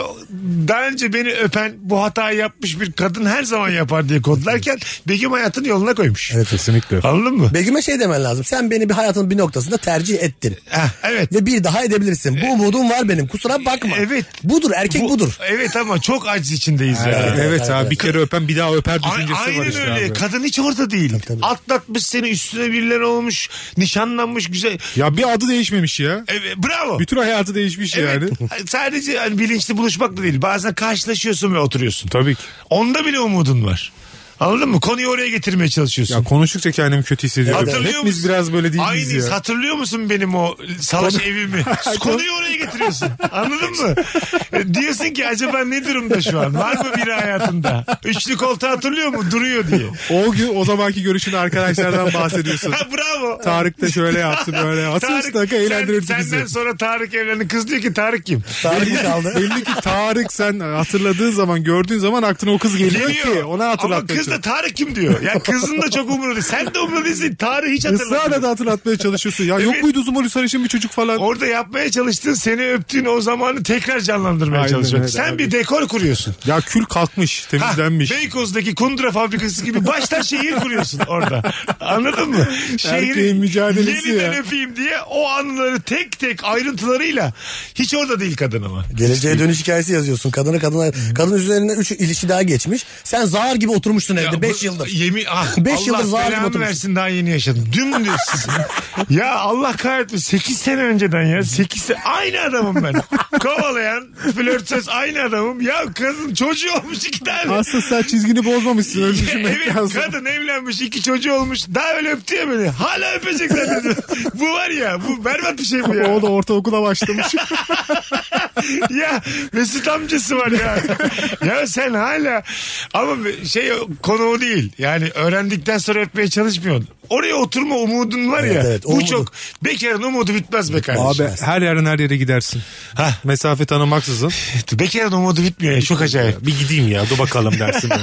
daha önce beni öpen bu hatayı yapmış bir kadın her zaman yapar diye kodlarken Begüm hayatını yoluna koymuş. Evet. Kesinlikle. Anladın mı? Begüm'e şey demen lazım. Sen beni bir hayatının bir noktasında tercih ettin. Heh, evet. Ve bir daha edebilirsin. Bu umudum var benim. Kusura bakma. Evet. Budur erkek Bu- budur. Evet ama çok aciz içindeyiz ya. Evet, abi bir kere öpen bir daha öper düşüncesi var Aynen işte öyle. abi. Kadın hiç orada değil. tabii. Atlatmış seni üstüne birileri olmuş. Nişanlanmış güzel. Ya bir adı değişmemiş ya. Evet, bravo. Bütün hayatı değişmiş Evet. yani. Sadece hani bilinçli buluşmak da değil. Bazen karşılaşıyorsun ve oturuyorsun. Tabii ki. Onda bile umudun var. Anladın mı? Konuyu oraya getirmeye çalışıyorsun. Ya konuştukça kendimi kötü hissediyorum. Hatırlıyor Hepimiz musun? biraz böyle değiliz Aynıyız. ya. Hatırlıyor musun benim o salaş evimi? Konuyu oraya getiriyorsun. Anladın mı? E, Diyorsun ki acaba ne durumda şu an? Var mı biri hayatında? Üçlü koltuğu hatırlıyor mu? Duruyor diye. O gün o zamanki görüşün arkadaşlardan bahsediyorsun. Ha, bravo. Tarık da şöyle yaptı böyle. Asıl dakika eğlendirirdi sen, bizi. Senden sonra Tarık evlendi. Kız diyor ki Tarık kim? Mi kaldı? Belli ki Tarık sen hatırladığın zaman gördüğün zaman aklına o kız geliyor, ki ona Ama hatırlatmaya kız da. Tarık kim diyor. Ya kızın da çok umurunda. değil. Sen de umurunda değilsin. Tarık hiç hatırlamıyor. Israrla da hatırlatmaya çalışıyorsun. Ya yok Evet. muydu boylu sarışın bir çocuk falan? Orada yapmaya çalıştığın seni öptüğün o zamanı tekrar canlandırmaya Aynen çalışıyorsun. öyle Sen abi. bir dekor kuruyorsun. Ya kül kalkmış, Ha, temizlenmiş. Beykoz'daki kundura fabrikası gibi baştan şehir kuruyorsun orada. Anladın mı? Erkeğin mücadelesi yeniden ya. öpeyim diye o anıları tek tek ayrıntılarıyla hiç orada değil kadın ama. Geleceğe dönüş hikayesi yazıyorsun. Kadına kadına kadın üzerine 3 ilişki daha geçmiş. Sen zar gibi oturmuştun evde 5 bu- yıldır. Yemin, ah, Beş Allah yıldır zar gibi belamı oturmuş. versin daha yeni yaşadım. Dümdüz. ya Allah kahretmesin 8 sene önceden ya. 8 sene aynı adamım ben. Kovalayan flörtöz aynı adamım. Ya kadın çocuğu olmuş iki tane. Aslında sen çizgini bozmamışsın öyle düşünmek evet lazım. kadın evlenmiş iki çocuğu olmuş daha öyle öptü ya beni hala öpecek zannediyor. bu var ya bu berbat bir şey bu ya. O da ortaokula başlamış. Ya Mesut amcası var ya. ya sen hala ama şey konu o değil. Yani öğrendikten sonra öpmeye çalışmıyorsun. Oraya oturma umudun var ya. Evet, evet, bu umudu. çok bekarın umudu bitmez be kardeşim. Abi her yerden her yere gidersin. Ha. Mesafe tanımaksızın. Bekarın umudu bitmiyor ya çok acayip. Bir gideyim ya dur bakalım dersin.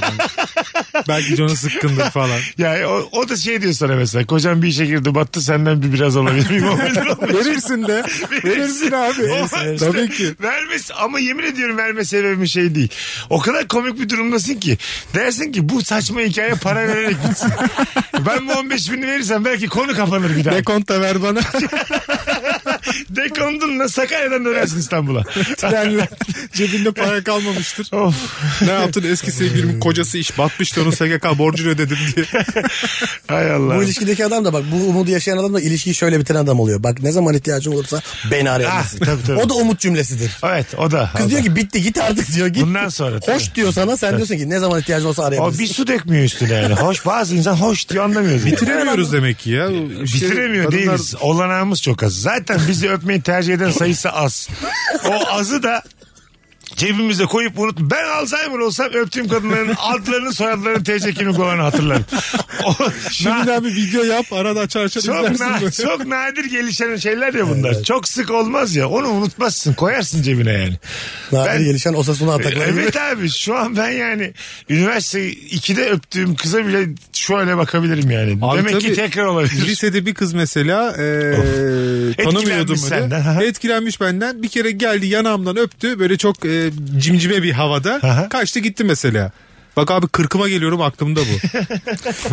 Belki canı sıkkındır falan. Ya o, o da şey diyor sana mesela kocam bir işe girdi battı senden bir biraz alabilir miyim? Verirsin de. Verirsin abi. O var Tabii ki. Vermesi ama yemin ediyorum verme sebebi şey değil. O kadar komik bir durumdasın ki. Dersin ki bu saçma hikaye para vererek bitsin. ben bu 15 bini verirsem belki konu kapanır bir daha. Dekont da ver bana. Dekondunla Sakarya'dan dönersin İstanbul'a. Trenle cebinde para kalmamıştır. of. Ne yaptın eski sevgilimin kocası iş batmıştı onun SGK borcunu ödedim diye. Hay Allah. Bu ilişkideki adam da bak bu umudu yaşayan adam da ilişkiyi şöyle bitiren adam oluyor. Bak ne zaman ihtiyacın olursa beni arayabilirsin. Ah, tabii, tabii. O da umut cümlesidir. Evet o da. Kız o diyor da. ki bitti git artık diyor. Git. Bundan sonra, tabii. Hoş diyor sana sen diyorsun ki ne zaman ihtiyacın olsa O arayabilirsin. bir su dökmüyor üstüne yani. Hoş bazı insan hoş diyor anlamıyor. Bitiremiyoruz demek ki ya. İşte Bitiremiyor kadınlar- değiliz. Olanağımız çok az. Zaten bizi öpmeyi tercih eden sayısı az. O azı da Cebimize koyup unut. Ben Alzheimer olsam öptüğüm kadınların adlarını soyadlarını TC kimlik olanı hatırlarım. O, Şimdiden bir video yap arada açar açar çok, izlersin. na- böyle. çok nadir gelişen şeyler ya bunlar. Çok sık olmaz ya. Onu unutmazsın. Koyarsın cebine yani. Nadir Ben- gelişen Osasuna atakları gibi. Evet abi şu an ben yani üniversite 2'de öptüğüm kıza bile şöyle bakabilirim yani. Abi Demek ki tabii, tekrar olabilir. Lisede bir kız mesela e, tanımıyordum Etkilenmiş senden. Etkilenmiş benden. Bir kere geldi yanağımdan öptü. Böyle çok e, cimcime bir havada. Kaçtı gitti mesela. Bak abi kırkıma geliyorum aklımda bu.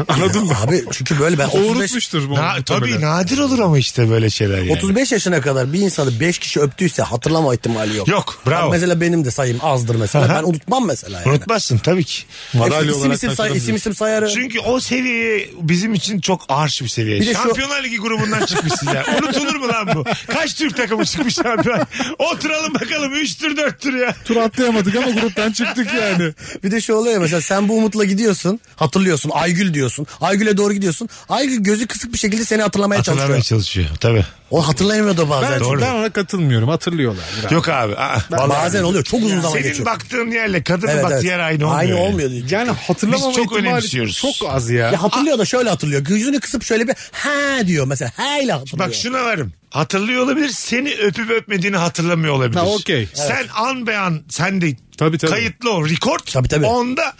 Anladın mı? Abi çünkü böyle ben O 35, unutmuştur bu. Na, tabii muhtemelen. nadir olur ama işte böyle şeyler yani. 35 yaşına kadar bir insanı 5 kişi öptüyse hatırlama ihtimali yok. Yok, bravo. Bak mesela benim de sayım azdır mesela. Ben unutmam mesela yani. Unutmazsın tabii ki. Madalya Hepsi isim olarak isim, say, isim isim sayarım. Çünkü o seviye bizim için çok arş bir seviye. Bir de şu- Şampiyonlar Ligi grubundan çıkmışsın ya. Unutulur mu lan bu? Kaç Türk takımı çıkmış şampiyon? Oturalım bakalım 3'tür 4'tür ya. Tur atlayamadık ama gruptan çıktık yani. Bir de şu oluyor ya mesela sen bu umutla gidiyorsun hatırlıyorsun Aygül diyorsun. Aygül'e doğru gidiyorsun. Aygül gözü kısık bir şekilde seni hatırlamaya Hatırlamaya çalışıyor. çalışıyor tabii. O hatırlayamıyor da bazen. Ben, Doğru. ben ona katılmıyorum. Hatırlıyorlar. biraz. Yok abi. aa. bazen oluyor çok uzun zaman Senin geçiyor. baktığın yerle kadının Evet, baktığı evet. yer aynı olmuyor. Aynı yani. olmuyor. Yani hatırlamama Biz çok ihtimali önemsiyoruz. Çok az ya. Ya hatırlıyor da şöyle hatırlıyor. Gözünü kısıp şöyle bir ha diyor mesela. Ha ile hatırlıyor. Bak şuna varım. Hatırlıyor olabilir. Seni öpüp öpmediğini hatırlamıyor olabilir. Ha, okey. Sen an be an sen de Tabii, tabii. kayıtlı ol. Record. Tabii, tabii. Onda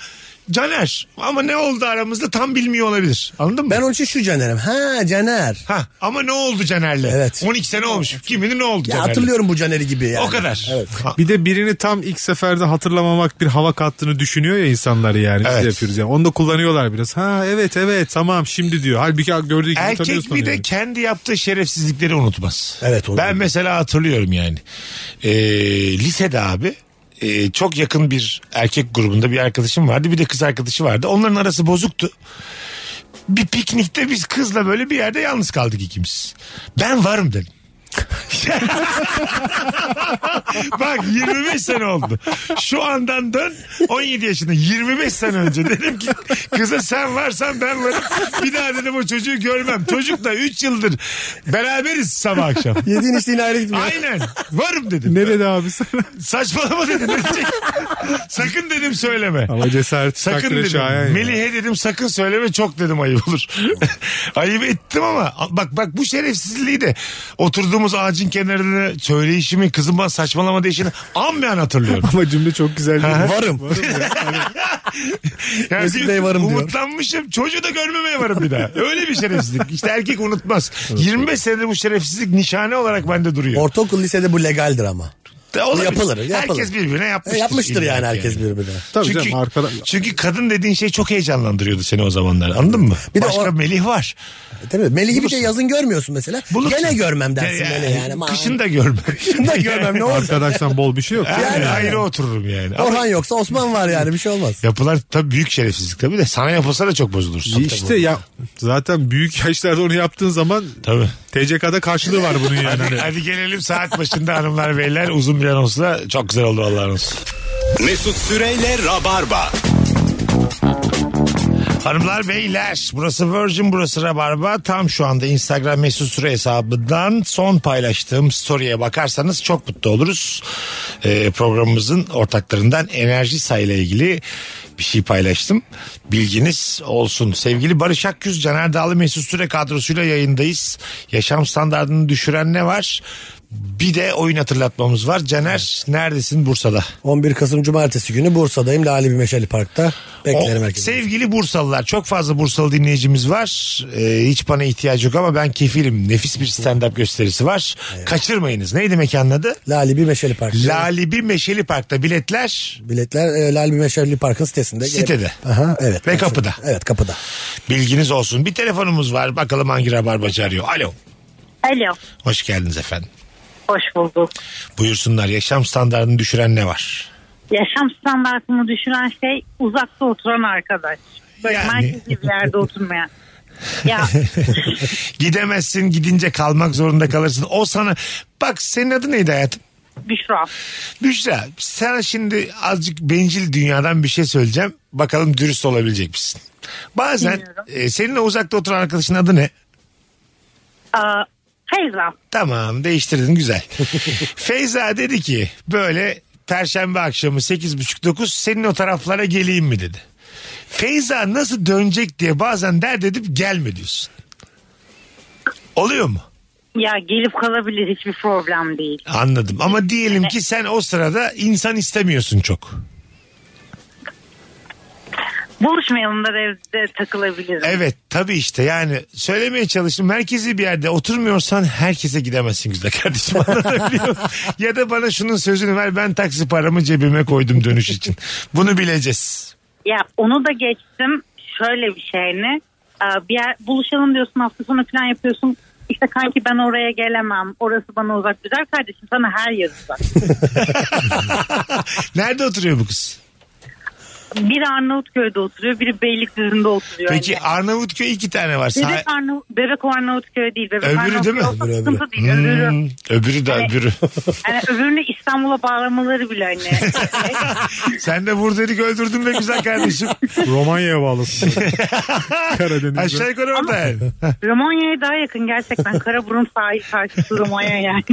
Caner. Ama ne oldu aramızda tam bilmiyor olabilir. Anladın mı? Ben onun için şu Caner'im. Ha Caner. Ha, ama ne oldu Caner'le? Evet. 12 sene olmuş. Kim bilir ne oldu Ya Caner'le? hatırlıyorum bu Caner'i gibi yani. O kadar. Evet. Ha, Bir de birini tam ilk seferde hatırlamamak bir hava kattığını düşünüyor ya insanlar yani. Biz Evet. de yapıyoruz yani. Onu da kullanıyorlar biraz. Ha evet evet tamam şimdi diyor. Halbuki gördüğü gibi Erkek tanıyorsun bir de yani. kendi yaptığı şerefsizlikleri unutmaz. Evet, onu Ben biliyorum. mesela hatırlıyorum yani. Ee, lisede abi e, çok yakın bir erkek grubunda bir arkadaşım vardı. Bir de kız arkadaşı vardı. Onların arası bozuktu. Bir piknikte biz kızla böyle bir yerde yalnız kaldık ikimiz. Ben varım dedim. Bak 25 sene oldu. Şu andan dön 17 yaşında 25 sene önce dedim ki kıza sen varsan ben varım. Bir daha dedim o çocuğu görmem. Çocukla 3 yıldır beraberiz sabah akşam. Yediğin içtiğin ayrı gitmiyor. Aynen varım dedim. Ne dedi abi sana? Saçmalama dedim. Ne diyecek? sakın dedim söyleme. Ama cesaret Sakın dedim. şayan ya. Melih'e dedim sakın söyleme çok dedim ayıp olur. ayıp ettim ama bak bak bu şerefsizliği de oturduğumuz ağacın kenarında söyleyişimi kızım bana saçmalama değişini an ben hatırlıyorum. Ama cümle çok güzel değil mi? Varım. Yani Mesut Bey varım diyor. Umutlanmışım çocuğu da görmemeye varım bir daha. Öyle bir şerefsizlik. İşte erkek unutmaz. 25 senedir bu şerefsizlik nişane olarak bende duruyor. Ortaokul lisede bu legaldir ama. Da olabilir. yapılır, yapılır. Herkes birbirine yapmıştır. E, yapmıştır yani ki herkes birbirine. Tabii çünkü, canım arkada. çünkü kadın dediğin şey çok heyecanlandırıyordu seni o zamanlar anladın mı? Bir de Başka o- Melih var. E, Tabii Melih'i bir de yazın görmüyorsun mesela. Bulursun. Gene görmem dersin Ya- Melih yani. Aman. Kışın da görmem. Kışın da görmem ne olacak? Arkadaştan bol bir şey yok. Yani, Yani- ayrı otururum yani. Ama Orhan yoksa Osman var yani bir şey olmaz. yapılar tabii büyük şerefsizlik tabii de sana yapılsa da çok bozulursun. İşte ya zaten büyük yaşlarda onu yaptığın zaman Tabii. TCK'da karşılığı var bunun yani. Hadi, hadi gelelim saat başında hanımlar beyler uzun bir anonsla çok güzel oldu Allah'ın olsun. Mesut Süreyle Rabarba. Hanımlar beyler burası Virgin burası Rabarba tam şu anda Instagram mesut süre hesabından son paylaştığım story'e bakarsanız çok mutlu oluruz. Ee, programımızın ortaklarından enerji sayıyla ilgili bir şey paylaştım. Bilginiz olsun. Sevgili Barış Akgüz, Caner Dağlı Mesut Süre kadrosuyla yayındayız. Yaşam standartını düşüren ne var? Bir de oyun hatırlatmamız var. Caner neredesin Bursa'da? 11 Kasım Cumartesi günü Bursa'dayım. Lale bir Meşeli Park'ta. Beklerim herkesi. Sevgili Bursalılar çok fazla Bursalı dinleyicimiz var. Ee, hiç bana ihtiyacı yok ama ben kefilim. Nefis bir stand-up gösterisi var. Kaçırmayınız. Neydi mekanın adı? Lale bir Meşeli Park. Lalibi Meşeli Park'ta biletler Biletler e, Lale bir Meşeli Park'ın sitesinde. Sitede. Aha, evet. Ve kapıda. Evet kapıda. bilginiz olsun. Bir telefonumuz var. Bakalım hangi rabarbacı arıyor. Alo. Alo. Hoş geldiniz efendim. Hoş bulduk. Buyursunlar. Yaşam standartını düşüren ne var? Yaşam standartını düşüren şey uzakta oturan arkadaş. Böyle Yani. merkezi bir yerde oturmayan. Ya Gidemezsin gidince kalmak zorunda kalırsın. O sana... Bak senin adı neydi hayatım? Büşra. Büşra sana şimdi azıcık bencil dünyadan bir şey söyleyeceğim. Bakalım dürüst olabilecek misin? Bazen Dinliyorum. e, seninle uzakta oturan arkadaşın adı ne? Aa, Feyza. Tamam değiştirdin güzel. Feyza dedi ki böyle Perşembe akşamı 8.30-9 senin o taraflara geleyim mi dedi. Feyza nasıl dönecek diye bazen dert edip gelme diyorsun. Oluyor mu? Ya gelip kalabilir hiçbir problem değil. Anladım ama diyelim ki sen o sırada insan istemiyorsun çok. Buluşmayalım da evde takılabilirim. Evet tabii işte yani söylemeye çalıştım. Merkezi bir yerde oturmuyorsan herkese gidemezsin güzel kardeşim anlatabiliyor? Ya da bana şunun sözünü ver ben taksi paramı cebime koydum dönüş için. Bunu bileceğiz. Ya onu da geçtim. Şöyle bir şey ne? Bir yer buluşalım diyorsun hafta sonu plan yapıyorsun. İşte kanki ben oraya gelemem. Orası bana uzak. Güzel kardeşim sana her yer uzak. Nerede oturuyor bu kız? Biri Arnavutköy'de oturuyor. Biri Beylikdüzü'nde oturuyor. Peki Yani. Arnavutköy iki tane var. Bebek, Arnav Bebek Arnavutköy değil. Bebek Öbürü değil mi? Arnavutköy olsa Öbürü, sıkıntı değil. Öbürü. Hmm, öbürü de Yani- öbürü. Yani öbürünü İstanbul'a bağlamaları bile hani. Sen de Burder'i öldürdün be güzel kardeşim. Romanya'ya bağlısın. Karadeniz'de. Aşağı yukarı orada yani. Romanya'ya daha yakın gerçekten. Karaburun sahil karşısı Romanya yani.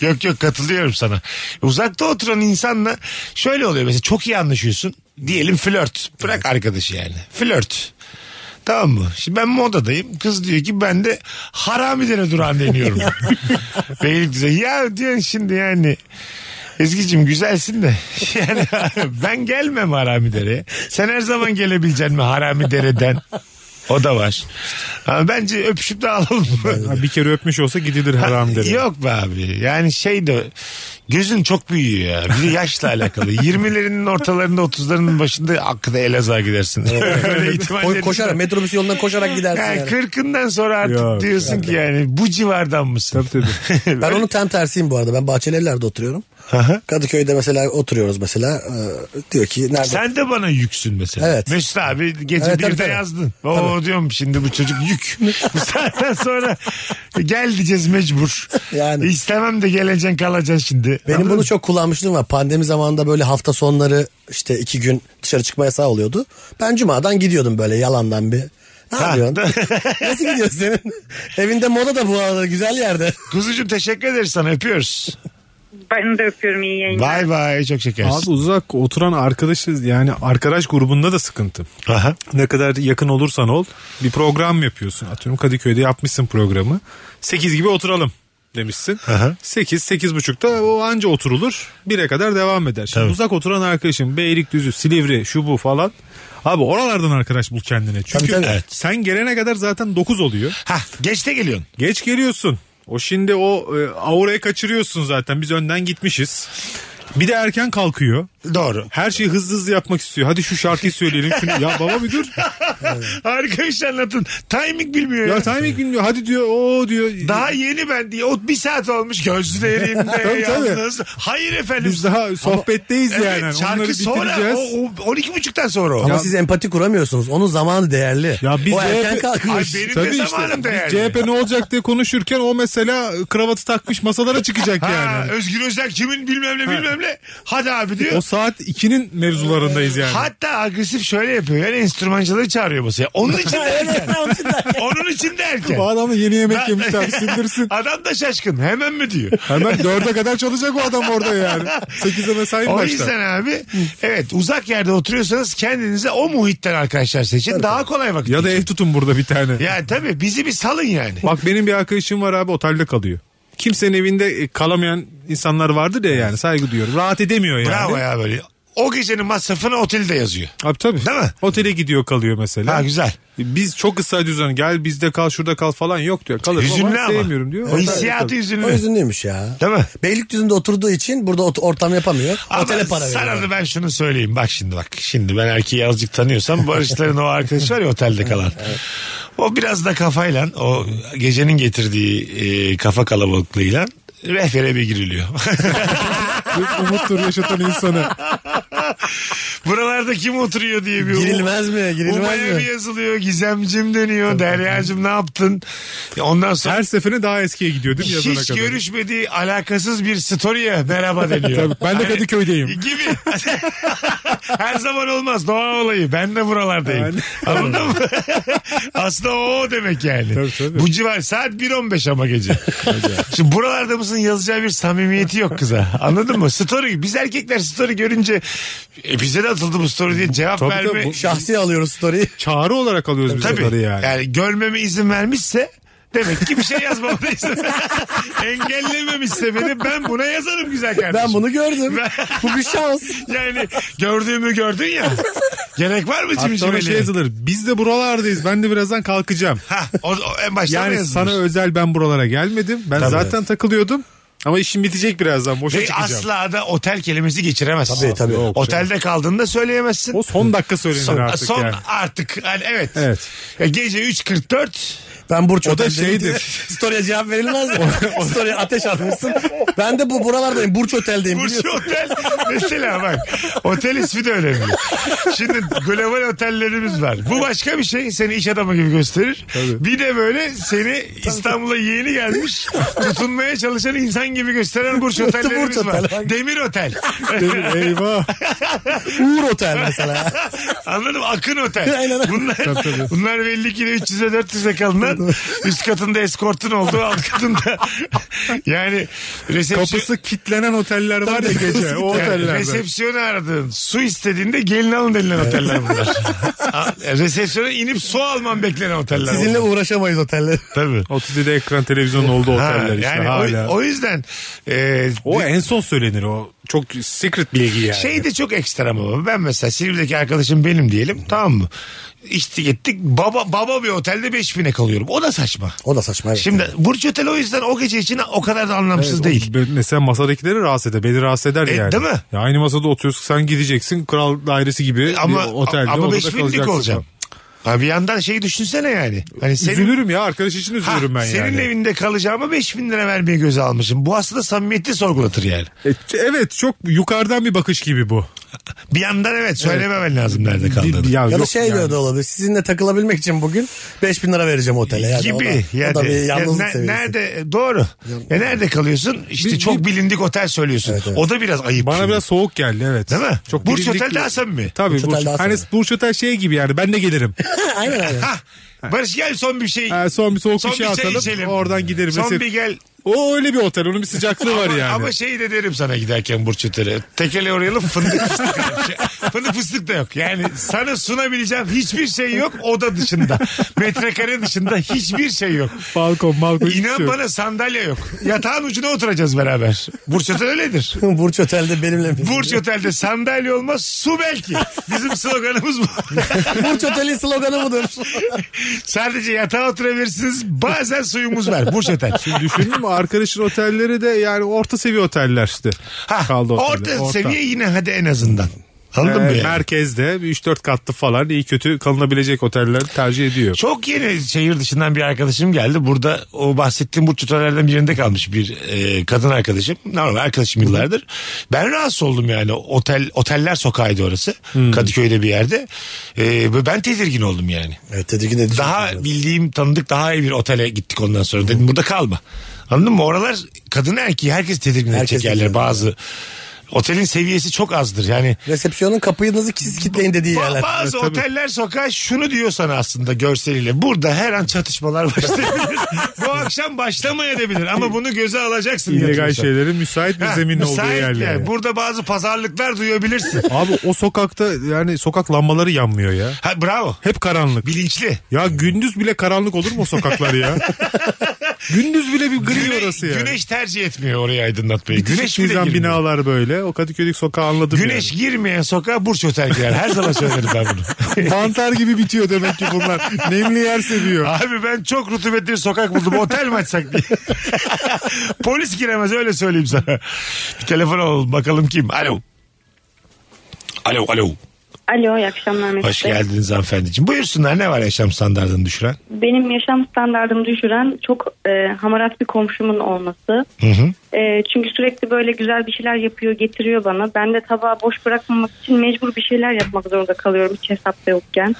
Yok yok katılıyorum sana. Uzakta oturan insanla şöyle oluyor mesela çok iyi anlaşıyorsun. Diyelim flört. Bırak arkadaşı yani. Flört. Tamam mı? Şimdi ben modadayım. Kız diyor ki ben de haramilere duran deniyorum. Beylikdüzü. Ya diyorsun şimdi yani. Ezgi'cim güzelsin de. Yani ben gelmem haramilere. Sen her zaman gelebileceksin mi haramidereden? O da var. Ama bence öpüşüp de alalım. Bir kere öpmüş olsa gidilir haram derim. Yok be abi. Yani şey de gözün çok büyüyor ya. Bir de yaşla alakalı. 20'lerinin ortalarında 30'larının başında hakkında Elazığ'a gidersin. Öyle ihtimalleri. koşarak metrobüs yolundan koşarak gidersin Yani yani. 40'ından sonra artık Yok, diyorsun ki yani bu civardan mısın? Tabii tabii. Ben onun tam tersiyim bu arada. Ben Bahçelievler'de oturuyorum. Aha. Kadıköy'de mesela oturuyoruz mesela. Ee, diyor ki nerede? Sen de bana yüksün mesela. Evet. Mesut abi gece Evet, birde tabii. yazdın. Oo diyorum şimdi bu çocuk yük. bu saatten sonra gel diyeceğiz mecbur. Yani. İstemem de geleceksin kalacaksın şimdi. Benim Anladın bunu mı? çok kullanmışlığım var. Pandemi zamanında böyle hafta sonları işte iki gün dışarı çıkma yasağı oluyordu. Ben cumadan gidiyordum böyle yalandan bir. Ne Ha. yapıyorsun? Nasıl gidiyorsun senin? Evinde moda da bu arada güzel yerde. Kuzucuğum teşekkür ederiz sana öpüyoruz. Ben de öpüyorum iyi yayınlar. Bay bay çok şekersin. Abi uzak oturan arkadaşız yani arkadaş grubunda da sıkıntı. Aha. Ne kadar yakın olursan ol bir program yapıyorsun. Atıyorum Kadıköy'de yapmışsın programı. 8 gibi oturalım demişsin. Aha. 8 8 buçukta o anca oturulur. 1'e kadar devam eder. Şimdi Tabii. uzak oturan arkadaşım Beylikdüzü, Silivri, şu bu falan. Abi oralardan arkadaş bul kendine. Çünkü Tabii, tabii. Evet. sen gelene kadar zaten 9 oluyor. Ha geçte geliyorsun. Geç geliyorsun. O şimdi o e, aurayı kaçırıyorsun zaten. Biz önden gitmişiz. Bir de erken kalkıyor. Doğru. Her şeyi hızlı hızlı yapmak istiyor. Hadi şu şarkıyı söyleyelim. Şunu. Ya baba bir dur. Harika bir şey anlatın. Timing bilmiyor ya. Ya timing bilmiyor. Hadi diyor o diyor. Daha yeni ben diye. O bir saat olmuş gözlerimde Tabii, tabii. yalnız. Hayır efendim. Biz daha sohbetteyiz Evet, yani. Onları şarkı sonra bitireceğiz. o, o 12 buçuktan sonra o. Ama siz empati kuramıyorsunuz. Onun zamanı değerli. Ya biz o erken CHP kalkmış. Ay benim Tabii de işte. zamanım Biz değerli. CHP ne olacak diye konuşurken o mesela kravatı takmış masalara çıkacak Ha, yani. Özgür Özel kimin bilmem ne bilmem ne. Hadi abi diyor. O saat 2'nin mevzularındayız yani. Hatta agresif şöyle yapıyor. Yani enstrümancıları çağırıyor masaya. Onun için de erken. Onun için de erken. Bu adamla yeni yemek yemişler sindirsin. Adam da şaşkın. Hemen mi diyor. Hemen dörde kadar çalışacak o adam orada yani. 8'e mesai O başlar. yüzden abi evet uzak yerde oturuyorsanız kendinize o muhitten arkadaşlar seçin. Daha kolay vakit. Ya da ev tutun burada bir tane. Yani tabii bizi bir salın yani. Bak benim bir arkadaşım var abi otelde kalıyor. Kimsenin evinde e, kalamayan insanlar vardır ya yani saygı duyuyorum. Rahat edemiyor yani. Bravo ya böyle. O gecenin masrafını otelde yazıyor. Abi tabii. Değil mi? Otele gidiyor kalıyor mesela. Ha güzel. Biz çok ısrar ediyoruz hani gel bizde kal şurada kal falan yok diyor. Kalırım Hüzünlü ama, ama. sevmiyorum diyor. O hissiyatı kalır. hüzünlü. O yüzünlüymüş ya. Değil mi? Beylikdüzü'nde oturduğu için burada ot- ortam yapamıyor. Ama Otele para sana veriyor. da ben şunu söyleyeyim. Bak şimdi bak. Şimdi ben erkeği azıcık tanıyorsam Barışların o arkadaşı var ya otelde kalan. O biraz da kafayla o gecenin getirdiği e, kafa kalabalıklığıyla rehbere bir giriliyor. Bir umuttur yaşatan insanı. Buralarda kim oturuyor diye bir Girilmez mi? Girilmez Umaya mi? bir yazılıyor. Gizemcim dönüyor. Deryacım ne yaptın? Ondan sonra Her seferinde daha eskiye gidiyor değil mi yazana hiç kadar? görüşmediği alakasız bir story'e merhaba deniyor. Tabii, ben de Hani- Kadıköy'deyim. Gibi. Her zaman olmaz. Doğa olayı. Ben de buralardayım. Anladın mı? Aslında o demek yani. Tabii, tabii. Bu civar saat 1.15 ama gece. Şimdi buralarda mısın yazacağı bir samimiyeti yok kıza. Anladın mı? Story. Biz erkekler story görünce e, bize de atıldı bu story diye cevap Tabii, verme. tabii. Şahsi alıyoruz story'i. Çağrı olarak alıyoruz biz Tabii. yani. Yani görmeme izin vermişse demek ki bir şey yazmama da izin Engellememişse beni ben buna yazarım güzel kardeşim. Ben bunu gördüm. Bu bir şans. Yani gördüğümü gördün ya. Gerek var mı Hatta ona şey yazılır. Biz de buralardayız. Ben de birazdan kalkacağım. Ha, o, o en başta Yani sana özel ben buralara gelmedim. Ben Tabii. zaten takılıyordum. Ama işim bitecek birazdan. Boşa Ve çıkacağım. asla da otel kelimesi geçiremezsin. Tabii, tabii. Yok Otelde kaldığında söyleyemezsin. O son dakika söylenir son, artık son yani. artık hani evet. Evet. Ya Gece 3.44 Ben Burç O da şeydir. diye Story'e cevap verilmez mi? Story'e ateş atmışsın. Ben de bu buralardayım. Burç Otel'deyim Burç biliyorsun. Otel mesela bak otel ismi de önemli. Şimdi global otellerimiz var. Bu başka bir şey seni iş adamı gibi gösterir. Bir de böyle seni İstanbul'a yeni gelmiş tutunmaya çalışan insan gibi gösteren Burç otellerimiz Burç var. Otel. Demir Otel. Eyvah. Uğur Otel mesela. Anladın mı? Akın Otel. Aynen. Bunlar, bunlar belli ki de 300'e 400'e kalınan üst katında eskortun olduğu alt katında yani resepsiyon, Kapısı kitlenen oteller var ya gece. O otellerde. resepsiyonu aradın. Su istediğinde gelin alın denilen oteller bunlar. Ha, Resepsiyona inip su alman beklenen oteller. Sizinle bunlar. uğraşamayız oteller. Tabii. 37 ekran televizyon olduğu Ha, oteller işte yani hala. o, o yüzden e, O en son söylenir o. Çok secret bilgi yani. Şey de çok ekstrem ama ben mesela Silivri'deki arkadaşım benim diyelim tamam mı? İçtik gittik baba, baba bir otelde 5000'e kalıyorum. O da saçma. O da saçma. Evet. Şimdi Burç Otel o yüzden o gece için o kadar da anlamsız Evet, değil. o- Mesela masadakileri rahatsız eder. Beni rahatsız eder E, yani. değil mi? Ya aynı masada oturuyorsun sen gideceksin kral dairesi gibi Ama bir otelde ama odada 5000'lik kalacaksın. olacağım. Ha bir yandan şeyi düşünsene yani. Hani senin, Üzülürüm ya arkadaş için üzülürüm ben senin yani. evinde kalacağıma 5000 lira vermeye göze almışım. Bu aslında samimiyeti sorgulatır yani. E, evet çok yukarıdan bir bakış gibi bu. Bir yandan evet söylememen lazım nerede kaldığını. Ya, ya da yok şey yani. de olabilir. Sizinle takılabilmek için bugün 5000 lira vereceğim otele. Yani gibi o da, yani. o da bir Ya yalnızlık ne- seviyesi. nerede doğru. Ya nerede kalıyorsun? İşte Bir- çok bir- bilindik otel söylüyorsun. Evet, evet. O da biraz ayıp. Bana şimdi. biraz soğuk geldi evet. Değil mi? Çok Burç bilindik Otel daha samimi. Tabii Burç Burç, hani. Burç Otel şey gibi yani ben de gelirim. aynen aynen. Ha, Barış gel son bir şey. Ha, son bir soğuk Son bir şey bir çay atalım içelim. oradan giderim. Son Mesela- bir gel. O öyle bir otel onun bir sıcaklığı var yani. ama şey de derim sana giderken Burç Otel'e. Tekele uğrayalım fındık fıstık. fındık fıstık da yok. Yani sana sunabileceğim hiçbir şey yok oda dışında. Metrekare dışında hiçbir şey yok. Balkon balkon İnan şey bana sandalye yok. Yatağın ucuna oturacağız beraber. Burç Otel öyledir. Burç Otel'de benimle mi? Burç Otel'de sandalye olmaz su belki. Bizim sloganımız bu. Burç Otel'in sloganı budur. Sadece yatağa oturabilirsiniz. Bazen suyumuz var. Burç Otel. Düşündün mü arkadaşın otelleri de yani orta seviye oteller işte. Ha, Kaldı orta, oteller, seviye yine hadi en azından. Anladın Ee, mı? yani? merkezde bir 3-4 katlı falan iyi kötü kalınabilecek oteller tercih ediyor. Çok yeni şehir dışından bir arkadaşım geldi. Burada o bahsettiğim burç otellerden birinde kalmış bir e, kadın arkadaşım. Normal arkadaşım yıllardır. Ben rahatsız oldum yani. Otel Oteller sokağıydı orası. Hmm. Kadıköy'de bir yerde. E, ben tedirgin oldum yani. Evet tedirgin edici. Daha bildiğim tanıdık daha iyi bir otele gittik ondan sonra. Dedim burada kalma. Anladın mı? Oralar kadın erkeği herkes tedirgin Herkes edecek yerler bazı. Otelin seviyesi çok azdır. Yani Resepsiyonun kapıyınızı siz kitleyin dediği yerler. Bazı Evet, tabii. oteller sokağı şunu diyor sana aslında görseliyle. Burada her an çatışmalar başlayabilir. Bu akşam başlamayabilir ama bunu göze alacaksın. İllegal şeylerin müsait bir zemin olduğu yerler. yani. Burada bazı pazarlıklar duyabilirsin. Abi o sokakta yani sokak lambaları yanmıyor ya. Ha, bravo. Hep karanlık. Bilinçli. Ya gündüz bile karanlık olur mu o sokaklar ya? gündüz bile bir gri Güne- orası yani. Güneş tercih etmiyor orayı aydınlatmayı. Güneş bile girmiyor. binalar böyle. O Kadıköy'deki sokağı anladım Güneş girmeyen sokağa Burç Otel girer. Her zaman söylerim ben bunu. yani. Mantar gibi bitiyor demek ki bunlar. Nemli yer seviyor. Abi ben çok rutubetli bir sokak buldum. Otel mi açsak diye. Polis giremez öyle söyleyeyim sana. Bir telefon alalım bakalım kim. Alo. Alo alo. Alo iyi akşamlar Mesut Hoş geldiniz hanımefendiciğim. Buyursunlar ne var yaşam standartını düşüren? Benim yaşam standartımı düşüren çok e, hamarat bir komşumun olması. Hı hı. E, çünkü sürekli böyle güzel bir şeyler yapıyor getiriyor bana. Ben de tabağı boş bırakmamak için mecbur bir şeyler yapmak zorunda kalıyorum hiç hesapta yokken.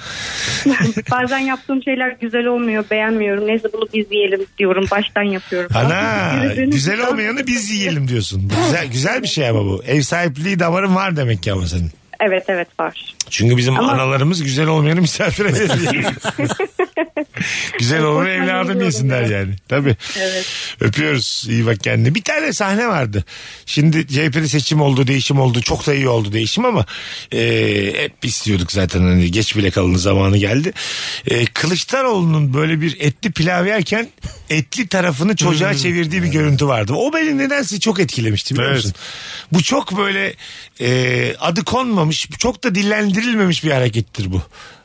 Bazen yaptığım şeyler güzel olmuyor beğenmiyorum. Neyse bunu biz yiyelim diyorum baştan yapıyorum. Ana güzel olmayanı biz yiyelim diyorsun. Güzel, güzel bir şey ama bu. Ev sahipliği damarın var demek ki ama senin. Evet evet var. Çünkü bizim Ama- analarımız güzel olmayanı misafir ediyor. güzel Korkmayın, evladım yesinler ya. yani. Tabii. Evet. Öpüyoruz. İyi bak kendine. Bir tane sahne vardı. Şimdi CHP'de seçim oldu, değişim oldu. Çok da iyi oldu değişim ama e, hep istiyorduk zaten hani geç bile kalın zamanı geldi. E, Kılıçdaroğlu'nun böyle bir etli pilav yerken etli tarafını çocuğa Hmm. çevirdiği bir görüntü vardı. O beni nedense çok etkilemişti biliyor musun? Bu çok böyle e, adı konmamış, çok da dillendirilmemiş bir harekettir bu.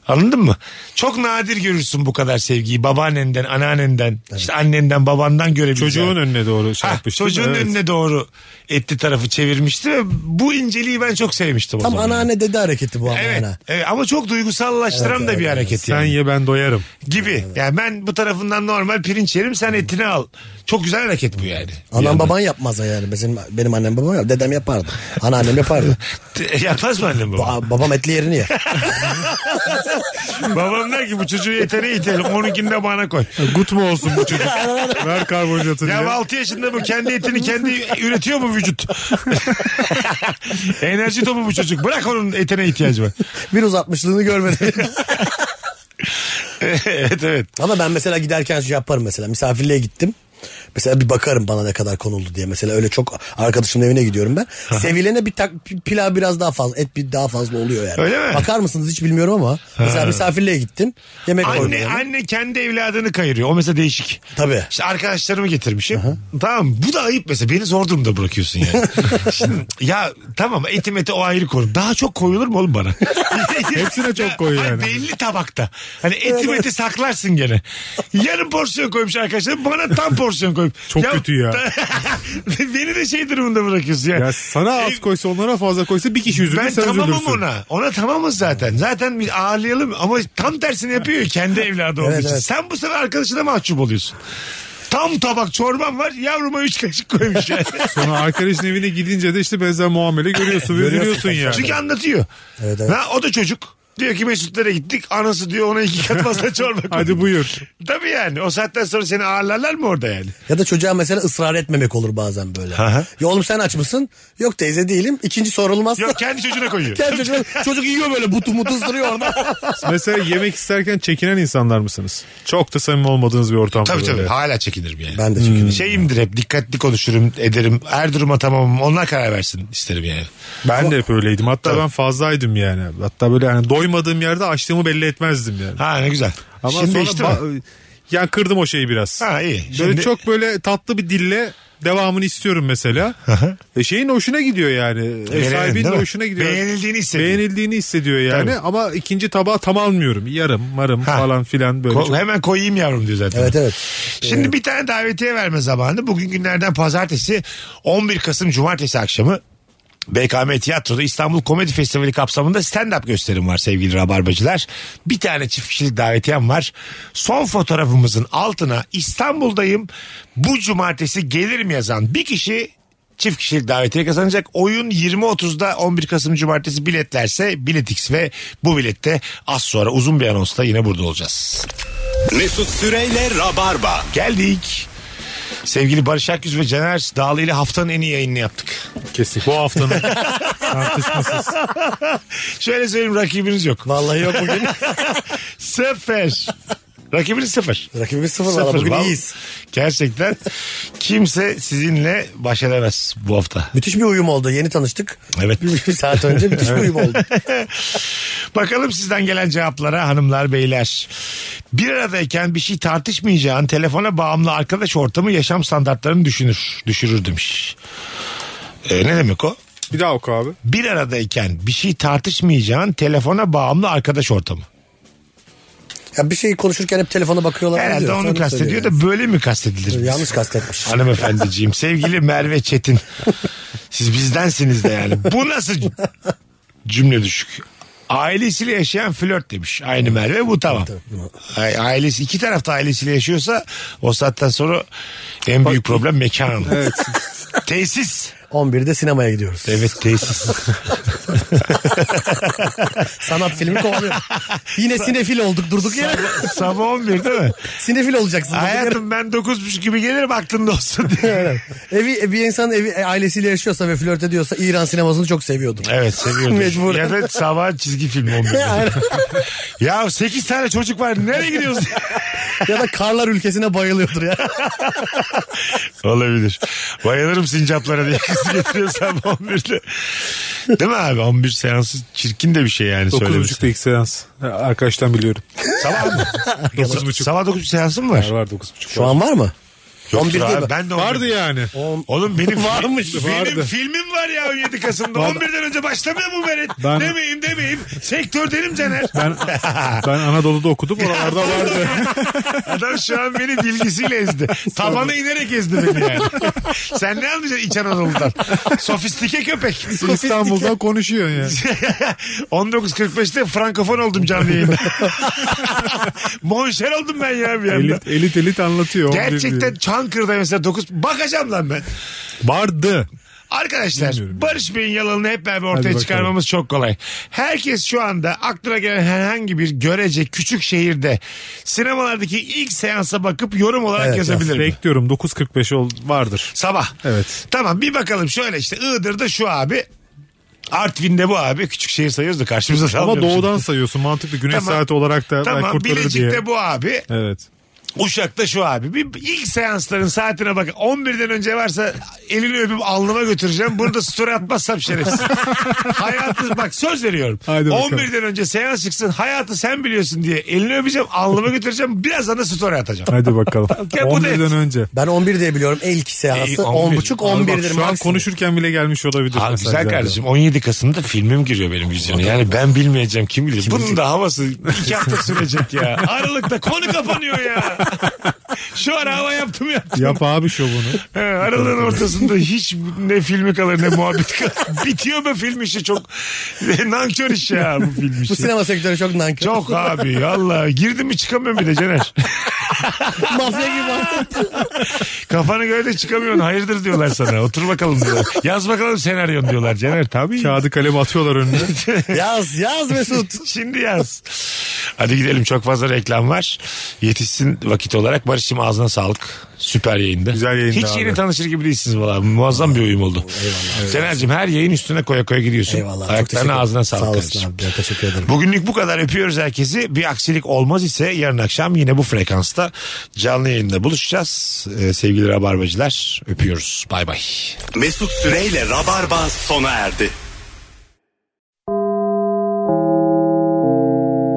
Anladın mı? Çok nadir görürsün bu kadar sevgiyi. Babaannenden, anneannenden, işte annenden, babandan görebileceğin. Çocuğun önüne doğru şey Ha, yapmıştı. çocuğun Evet. önüne doğru etli tarafı çevirmişti ve bu inceliği ben çok sevmiştim o Tam zaman. anneanne dede hareketi bu ama Evet, evet ama çok duygusallaştıran Evet, da bir evet, hareket Sen yani. ye ben doyarım. Gibi. Yani ben bu tarafından normal pirinç yerim sen etini al. Çok güzel hareket bu yani. Bir Anam baban yapmaz yani. Benim, benim annem babam yap. Dedem yapardı. Anneannem yapardı. Yapmaz mı annem baba? Ba- babam etli yerini yer. Babam der ki bu çocuğu yeteneği itelim. Onunkini bana koy. Gut mu olsun bu çocuk? Ver karbonhidratını. Ya ye. 6 yaşında bu kendi etini kendi üretiyor mu vücut? Enerji topu bu çocuk. Bırak onun etine ihtiyacı var. Bir uzatmışlığını görmedim. evet evet. Ama ben mesela giderken şey yaparım mesela. Misafirliğe gittim. Mesela bir bakarım bana ne kadar konuldu diye. Mesela öyle çok arkadaşımın evine gidiyorum ben. Sevilene bir tak, pi- pilav biraz daha fazla. Et bir daha fazla oluyor yani. Öyle mi? Bakar mısınız hiç bilmiyorum ama. Mesela misafirliğe gittin. Yemek koydun. Anne, yani. anne kendi evladını kayırıyor. O mesela değişik. Tabii. İşte arkadaşlarımı getirmişim. Tamam bu da ayıp mesela. Beni zor durumda bırakıyorsun yani. Şimdi, ya tamam etim eti o ayrı konu. Daha çok koyulur mu oğlum bana? Hepsine çok koy Ay, yani. Belli tabakta. Hani eti eti saklarsın gene. Yarım porsiyon koymuş arkadaşlar. Bana tam porsiyon koyup. Çok kötü ya. beni de şey durumunda bırakıyorsun ya. Ya sana az E, koysa onlara fazla koysa bir kişi üzülür ben sen tamamım üzülürsün. ona. Ona tamamız zaten. Zaten biz ağırlayalım ama tam tersini yapıyor ya kendi evladı olduğu Evet, için. evet. Sen bu sefer arkadaşına mahcup oluyorsun. Tam tabak çorban var yavruma üç kaşık koymuş yani. Sonra arkadaşın evine gidince de işte benzer muamele görüyorsun ve Görüyorsun. üzülüyorsun yani. Çünkü anlatıyor. Evet, evet. Ha, o da çocuk. Diyor ki Mesutlara gittik. Anası diyor ona iki kat fazla çorba koy. Hadi buyur. Tabii yani. O saatten sonra seni ağırlarlar mı orada yani? Ya da çocuğa mesela ısrar etmemek olur bazen böyle. Aha. Ya oğlum sen aç mısın? Yok teyze değilim. İkinci sorulmazsa. Yok kendi çocuğuna koyuyor. Kendi çocuğu, çocuk yiyor böyle butu mutu ısırıyor orada. Mesela yemek isterken çekinen insanlar mısınız? Çok da samimi olmadığınız bir ortamda Tabii böyle. tabii. Hala çekinirim yani. ben de çekinirim. Şeyimdir hep dikkatli konuşurum ederim. Her duruma tamamım. Onlar karar versin isterim yani. Ben de hep öyleydim. Hatta Tabii. ben fazlaydım yani. Hatta böyle yani doymadığım yerde açlığımı belli etmezdim yani. Ha ne güzel. Ama Şimdi sonra mi? ba- yani kırdım o şeyi biraz. Ha iyi. Böyle Şimdi- çok böyle tatlı bir dille devamını istiyorum mesela. e şeyin hoşuna gidiyor yani. Verenin, sahibinin değil de hoşuna gidiyor. Beğenildiğini hissediyor. Beğenildiğini hissediyor yani Tabii. ama ikinci tabağı tam almıyorum. Yarım marım Ha. falan filan böyle. Ko- çok- hemen koyayım yavrum diyor zaten. Evet evet. Şimdi bir tane davetiye verme zamanı. Bugün günlerden pazartesi 11 Kasım Cumartesi akşamı BKM Tiyatro'da İstanbul Komedi Festivali kapsamında stand-up gösterim var sevgili rabarbacılar. Bir tane çift kişilik davetiyem var. Son fotoğrafımızın altına İstanbul'dayım bu cumartesi gelirim yazan bir kişi çift kişilik davetiye kazanacak. Oyun 20.30'da 11 Kasım Cumartesi biletlerse Biletix ve bu bilette az sonra uzun bir anonsla yine burada olacağız. Mesut Süreyle Rabarba. Geldik. Sevgili Barış Akgüz ve Caner Dağlı ile haftanın en iyi yayınını yaptık. Kesin. Bu haftanın tartışmasız. Şöyle söyleyeyim rakibiniz yok. Vallahi yok bugün. Sıfır. Rakibiniz sıfır. Rakibimiz sıfır valla bugün Vallahi iyiyiz. Gerçekten kimse sizinle baş edemez bu hafta. Müthiş bir uyum oldu. Yeni tanıştık. Evet. Bir, bir saat önce müthiş bir uyum oldu. Bakalım sizden gelen cevaplara hanımlar beyler. Bir aradayken bir şey tartışmayacağın telefona bağımlı arkadaş ortamı yaşam standartlarını düşünür, düşürür demiş. Ee, ne demek o? Bir daha oku abi. Bir aradayken bir şey tartışmayacağın telefona bağımlı arkadaş ortamı. Ya bir şey konuşurken hep telefona bakıyorlar. Herhalde diyor. onu kastediyor da böyle mi kastedilir? Yanlış kastetmiş. Hanımefendiciğim sevgili Merve Çetin. Siz bizdensiniz de yani. Bu nasıl cümle düşük? Ailesiyle yaşayan flört demiş. Aynı Merve bu tamam. Ailesi iki tarafta ailesiyle yaşıyorsa o saatten sonra en büyük problem mekan. Evet. Tesis. 11'de sinemaya gidiyoruz. Evet tesis. Sanat filmi kovalıyor. Yine sinefil olduk durduk yere. Sabah 11 değil mi? Sinefil olacaksın. Hayatım ben 9.30 gibi gelirim aklında olsun diye. Evet. Evi, bir insan evi e, ailesiyle yaşıyorsa ve flört ediyorsa İran sinemasını çok seviyordur. Evet seviyorum. Mecbur. Ya da sabah çizgi film 11'de. Aynen. ya 8 tane çocuk var nereye gidiyoruz? ya da karlar ülkesine bayılıyordur ya. Olabilir. Bayılırım sincaplara diye kız getiriyor sabah 11'de. Değil mi abi? 11 seansı çirkin de bir şey yani söylemesi. 9.30'da ilk seans. Arkadaştan biliyorum. Sabah mı? 9.30. Sabah 9.30 seansı mı var? Var 9.30. Şu an var mı? Yoktur 11'de abi. mi? Ben de Vardı 11'de. yani. Oğlum benim Varmış. Benim Vardı. filmim var ya 17 Kasım'da. 11'den önce başlamıyor mu Meret? Ben- Demeyeyim demeyeyim. Sektördenim Caner. Ben ben Anadolu'da okudum. Oralarda vardı. Adam şu an beni bilgisiyle ezdi. Tabana inerek ezdi beni yani. Sen ne anlayacaksın İç Anadolu'dan? Sofistike köpek. İstanbul'dan konuşuyor yani. 19.45'te frankofon oldum canlı yayında. Monşer oldum ben ya bir anda. Elit elit elit anlatıyor. Gerçekten Çankırı'da mesela 9 bakacağım lan ben. Vardı. Arkadaşlar Bilmiyorum Barış Bey'in yalanını hep beraber ortaya çıkarmamız çok kolay. Herkes şu anda aklına gelen herhangi bir görece küçük şehirde sinemalardaki ilk seansa bakıp yorum olarak Evet, yazabilir mi? Bekliyorum 9.45 ol vardır. Sabah. Evet. Tamam bir bakalım şöyle işte Iğdır'da şu abi. Artvin'de bu abi. Küçük şehir sayıyoruz da karşımıza Ama doğudan sayıyorsun mantıklı güneş Tamam. saati olarak da Tamam kurtarır Bilecik'te diye. bu abi. Evet. Uşak'ta şu abi. Bir ilk seansların saatine bak. 11'den önce varsa elini öpüp alnıma götüreceğim. Bunu da story atmazsam şerefsiz. hayatı bak söz veriyorum. Haydi bakalım. 11'den önce seans çıksın. Hayatı sen biliyorsun diye elini öpeceğim. Alnıma götüreceğim. Birazdan da story atacağım. Hadi bakalım. Ya bu da 11'den önce. Ben 11 diye biliyorum. İlk seansı E, 11. 10.30 Abi bak, 11'dir şu an maksimum. konuşurken bile gelmiş olabilir. Ha, güzel da. kardeşim 17 Kasım'da filmim giriyor benim vizyona. Yani ben bilmeyeceğim kim bilir. Bunun da havası iki hafta sürecek ya. Aralıkta konu kapanıyor ya. Şu ara hava yaptım yaptım. Yap abi şovunu. He, aralığın ortasında hiç ne filmi kalır ne muhabbet kalır. Bitiyor mu film işi çok nankör iş ya bu film Bu işi. sinema sektörü çok nankör. Çok abi Allah girdim mi çıkamıyorum bir de Caner. Mafya gibi bahsettin. Kafanı göre de çıkamıyorsun hayırdır diyorlar sana. Otur bakalım diyorlar. Yaz bakalım senaryon diyorlar Caner tabii. Kağıdı kalem atıyorlar önüne. Yaz yaz Mesut. Şimdi yaz. Hadi gidelim çok fazla reklam var. Yetişsin vakit olarak. Barış'cığım ağzına sağlık. Süper yayında. Güzel yayında Hiç abi. yeni tanışır gibi değilsiniz valla. Muazzam bir uyum oldu. Eyvallah. Sener'cim her yayın üstüne koya koya gidiyorsun. Eyvallah. Ayaklarına ağzına sağlık Sağ kardeşim. olasın abi. ya, Teşekkür ederim. Bugünlük bu kadar öpüyoruz herkesi. Bir aksilik olmaz ise yarın akşam yine bu frekansta canlı yayında buluşacağız. Ee, sevgili rabarbacılar öpüyoruz. Bay bay. Mesut Süreyle Rabarba sona erdi.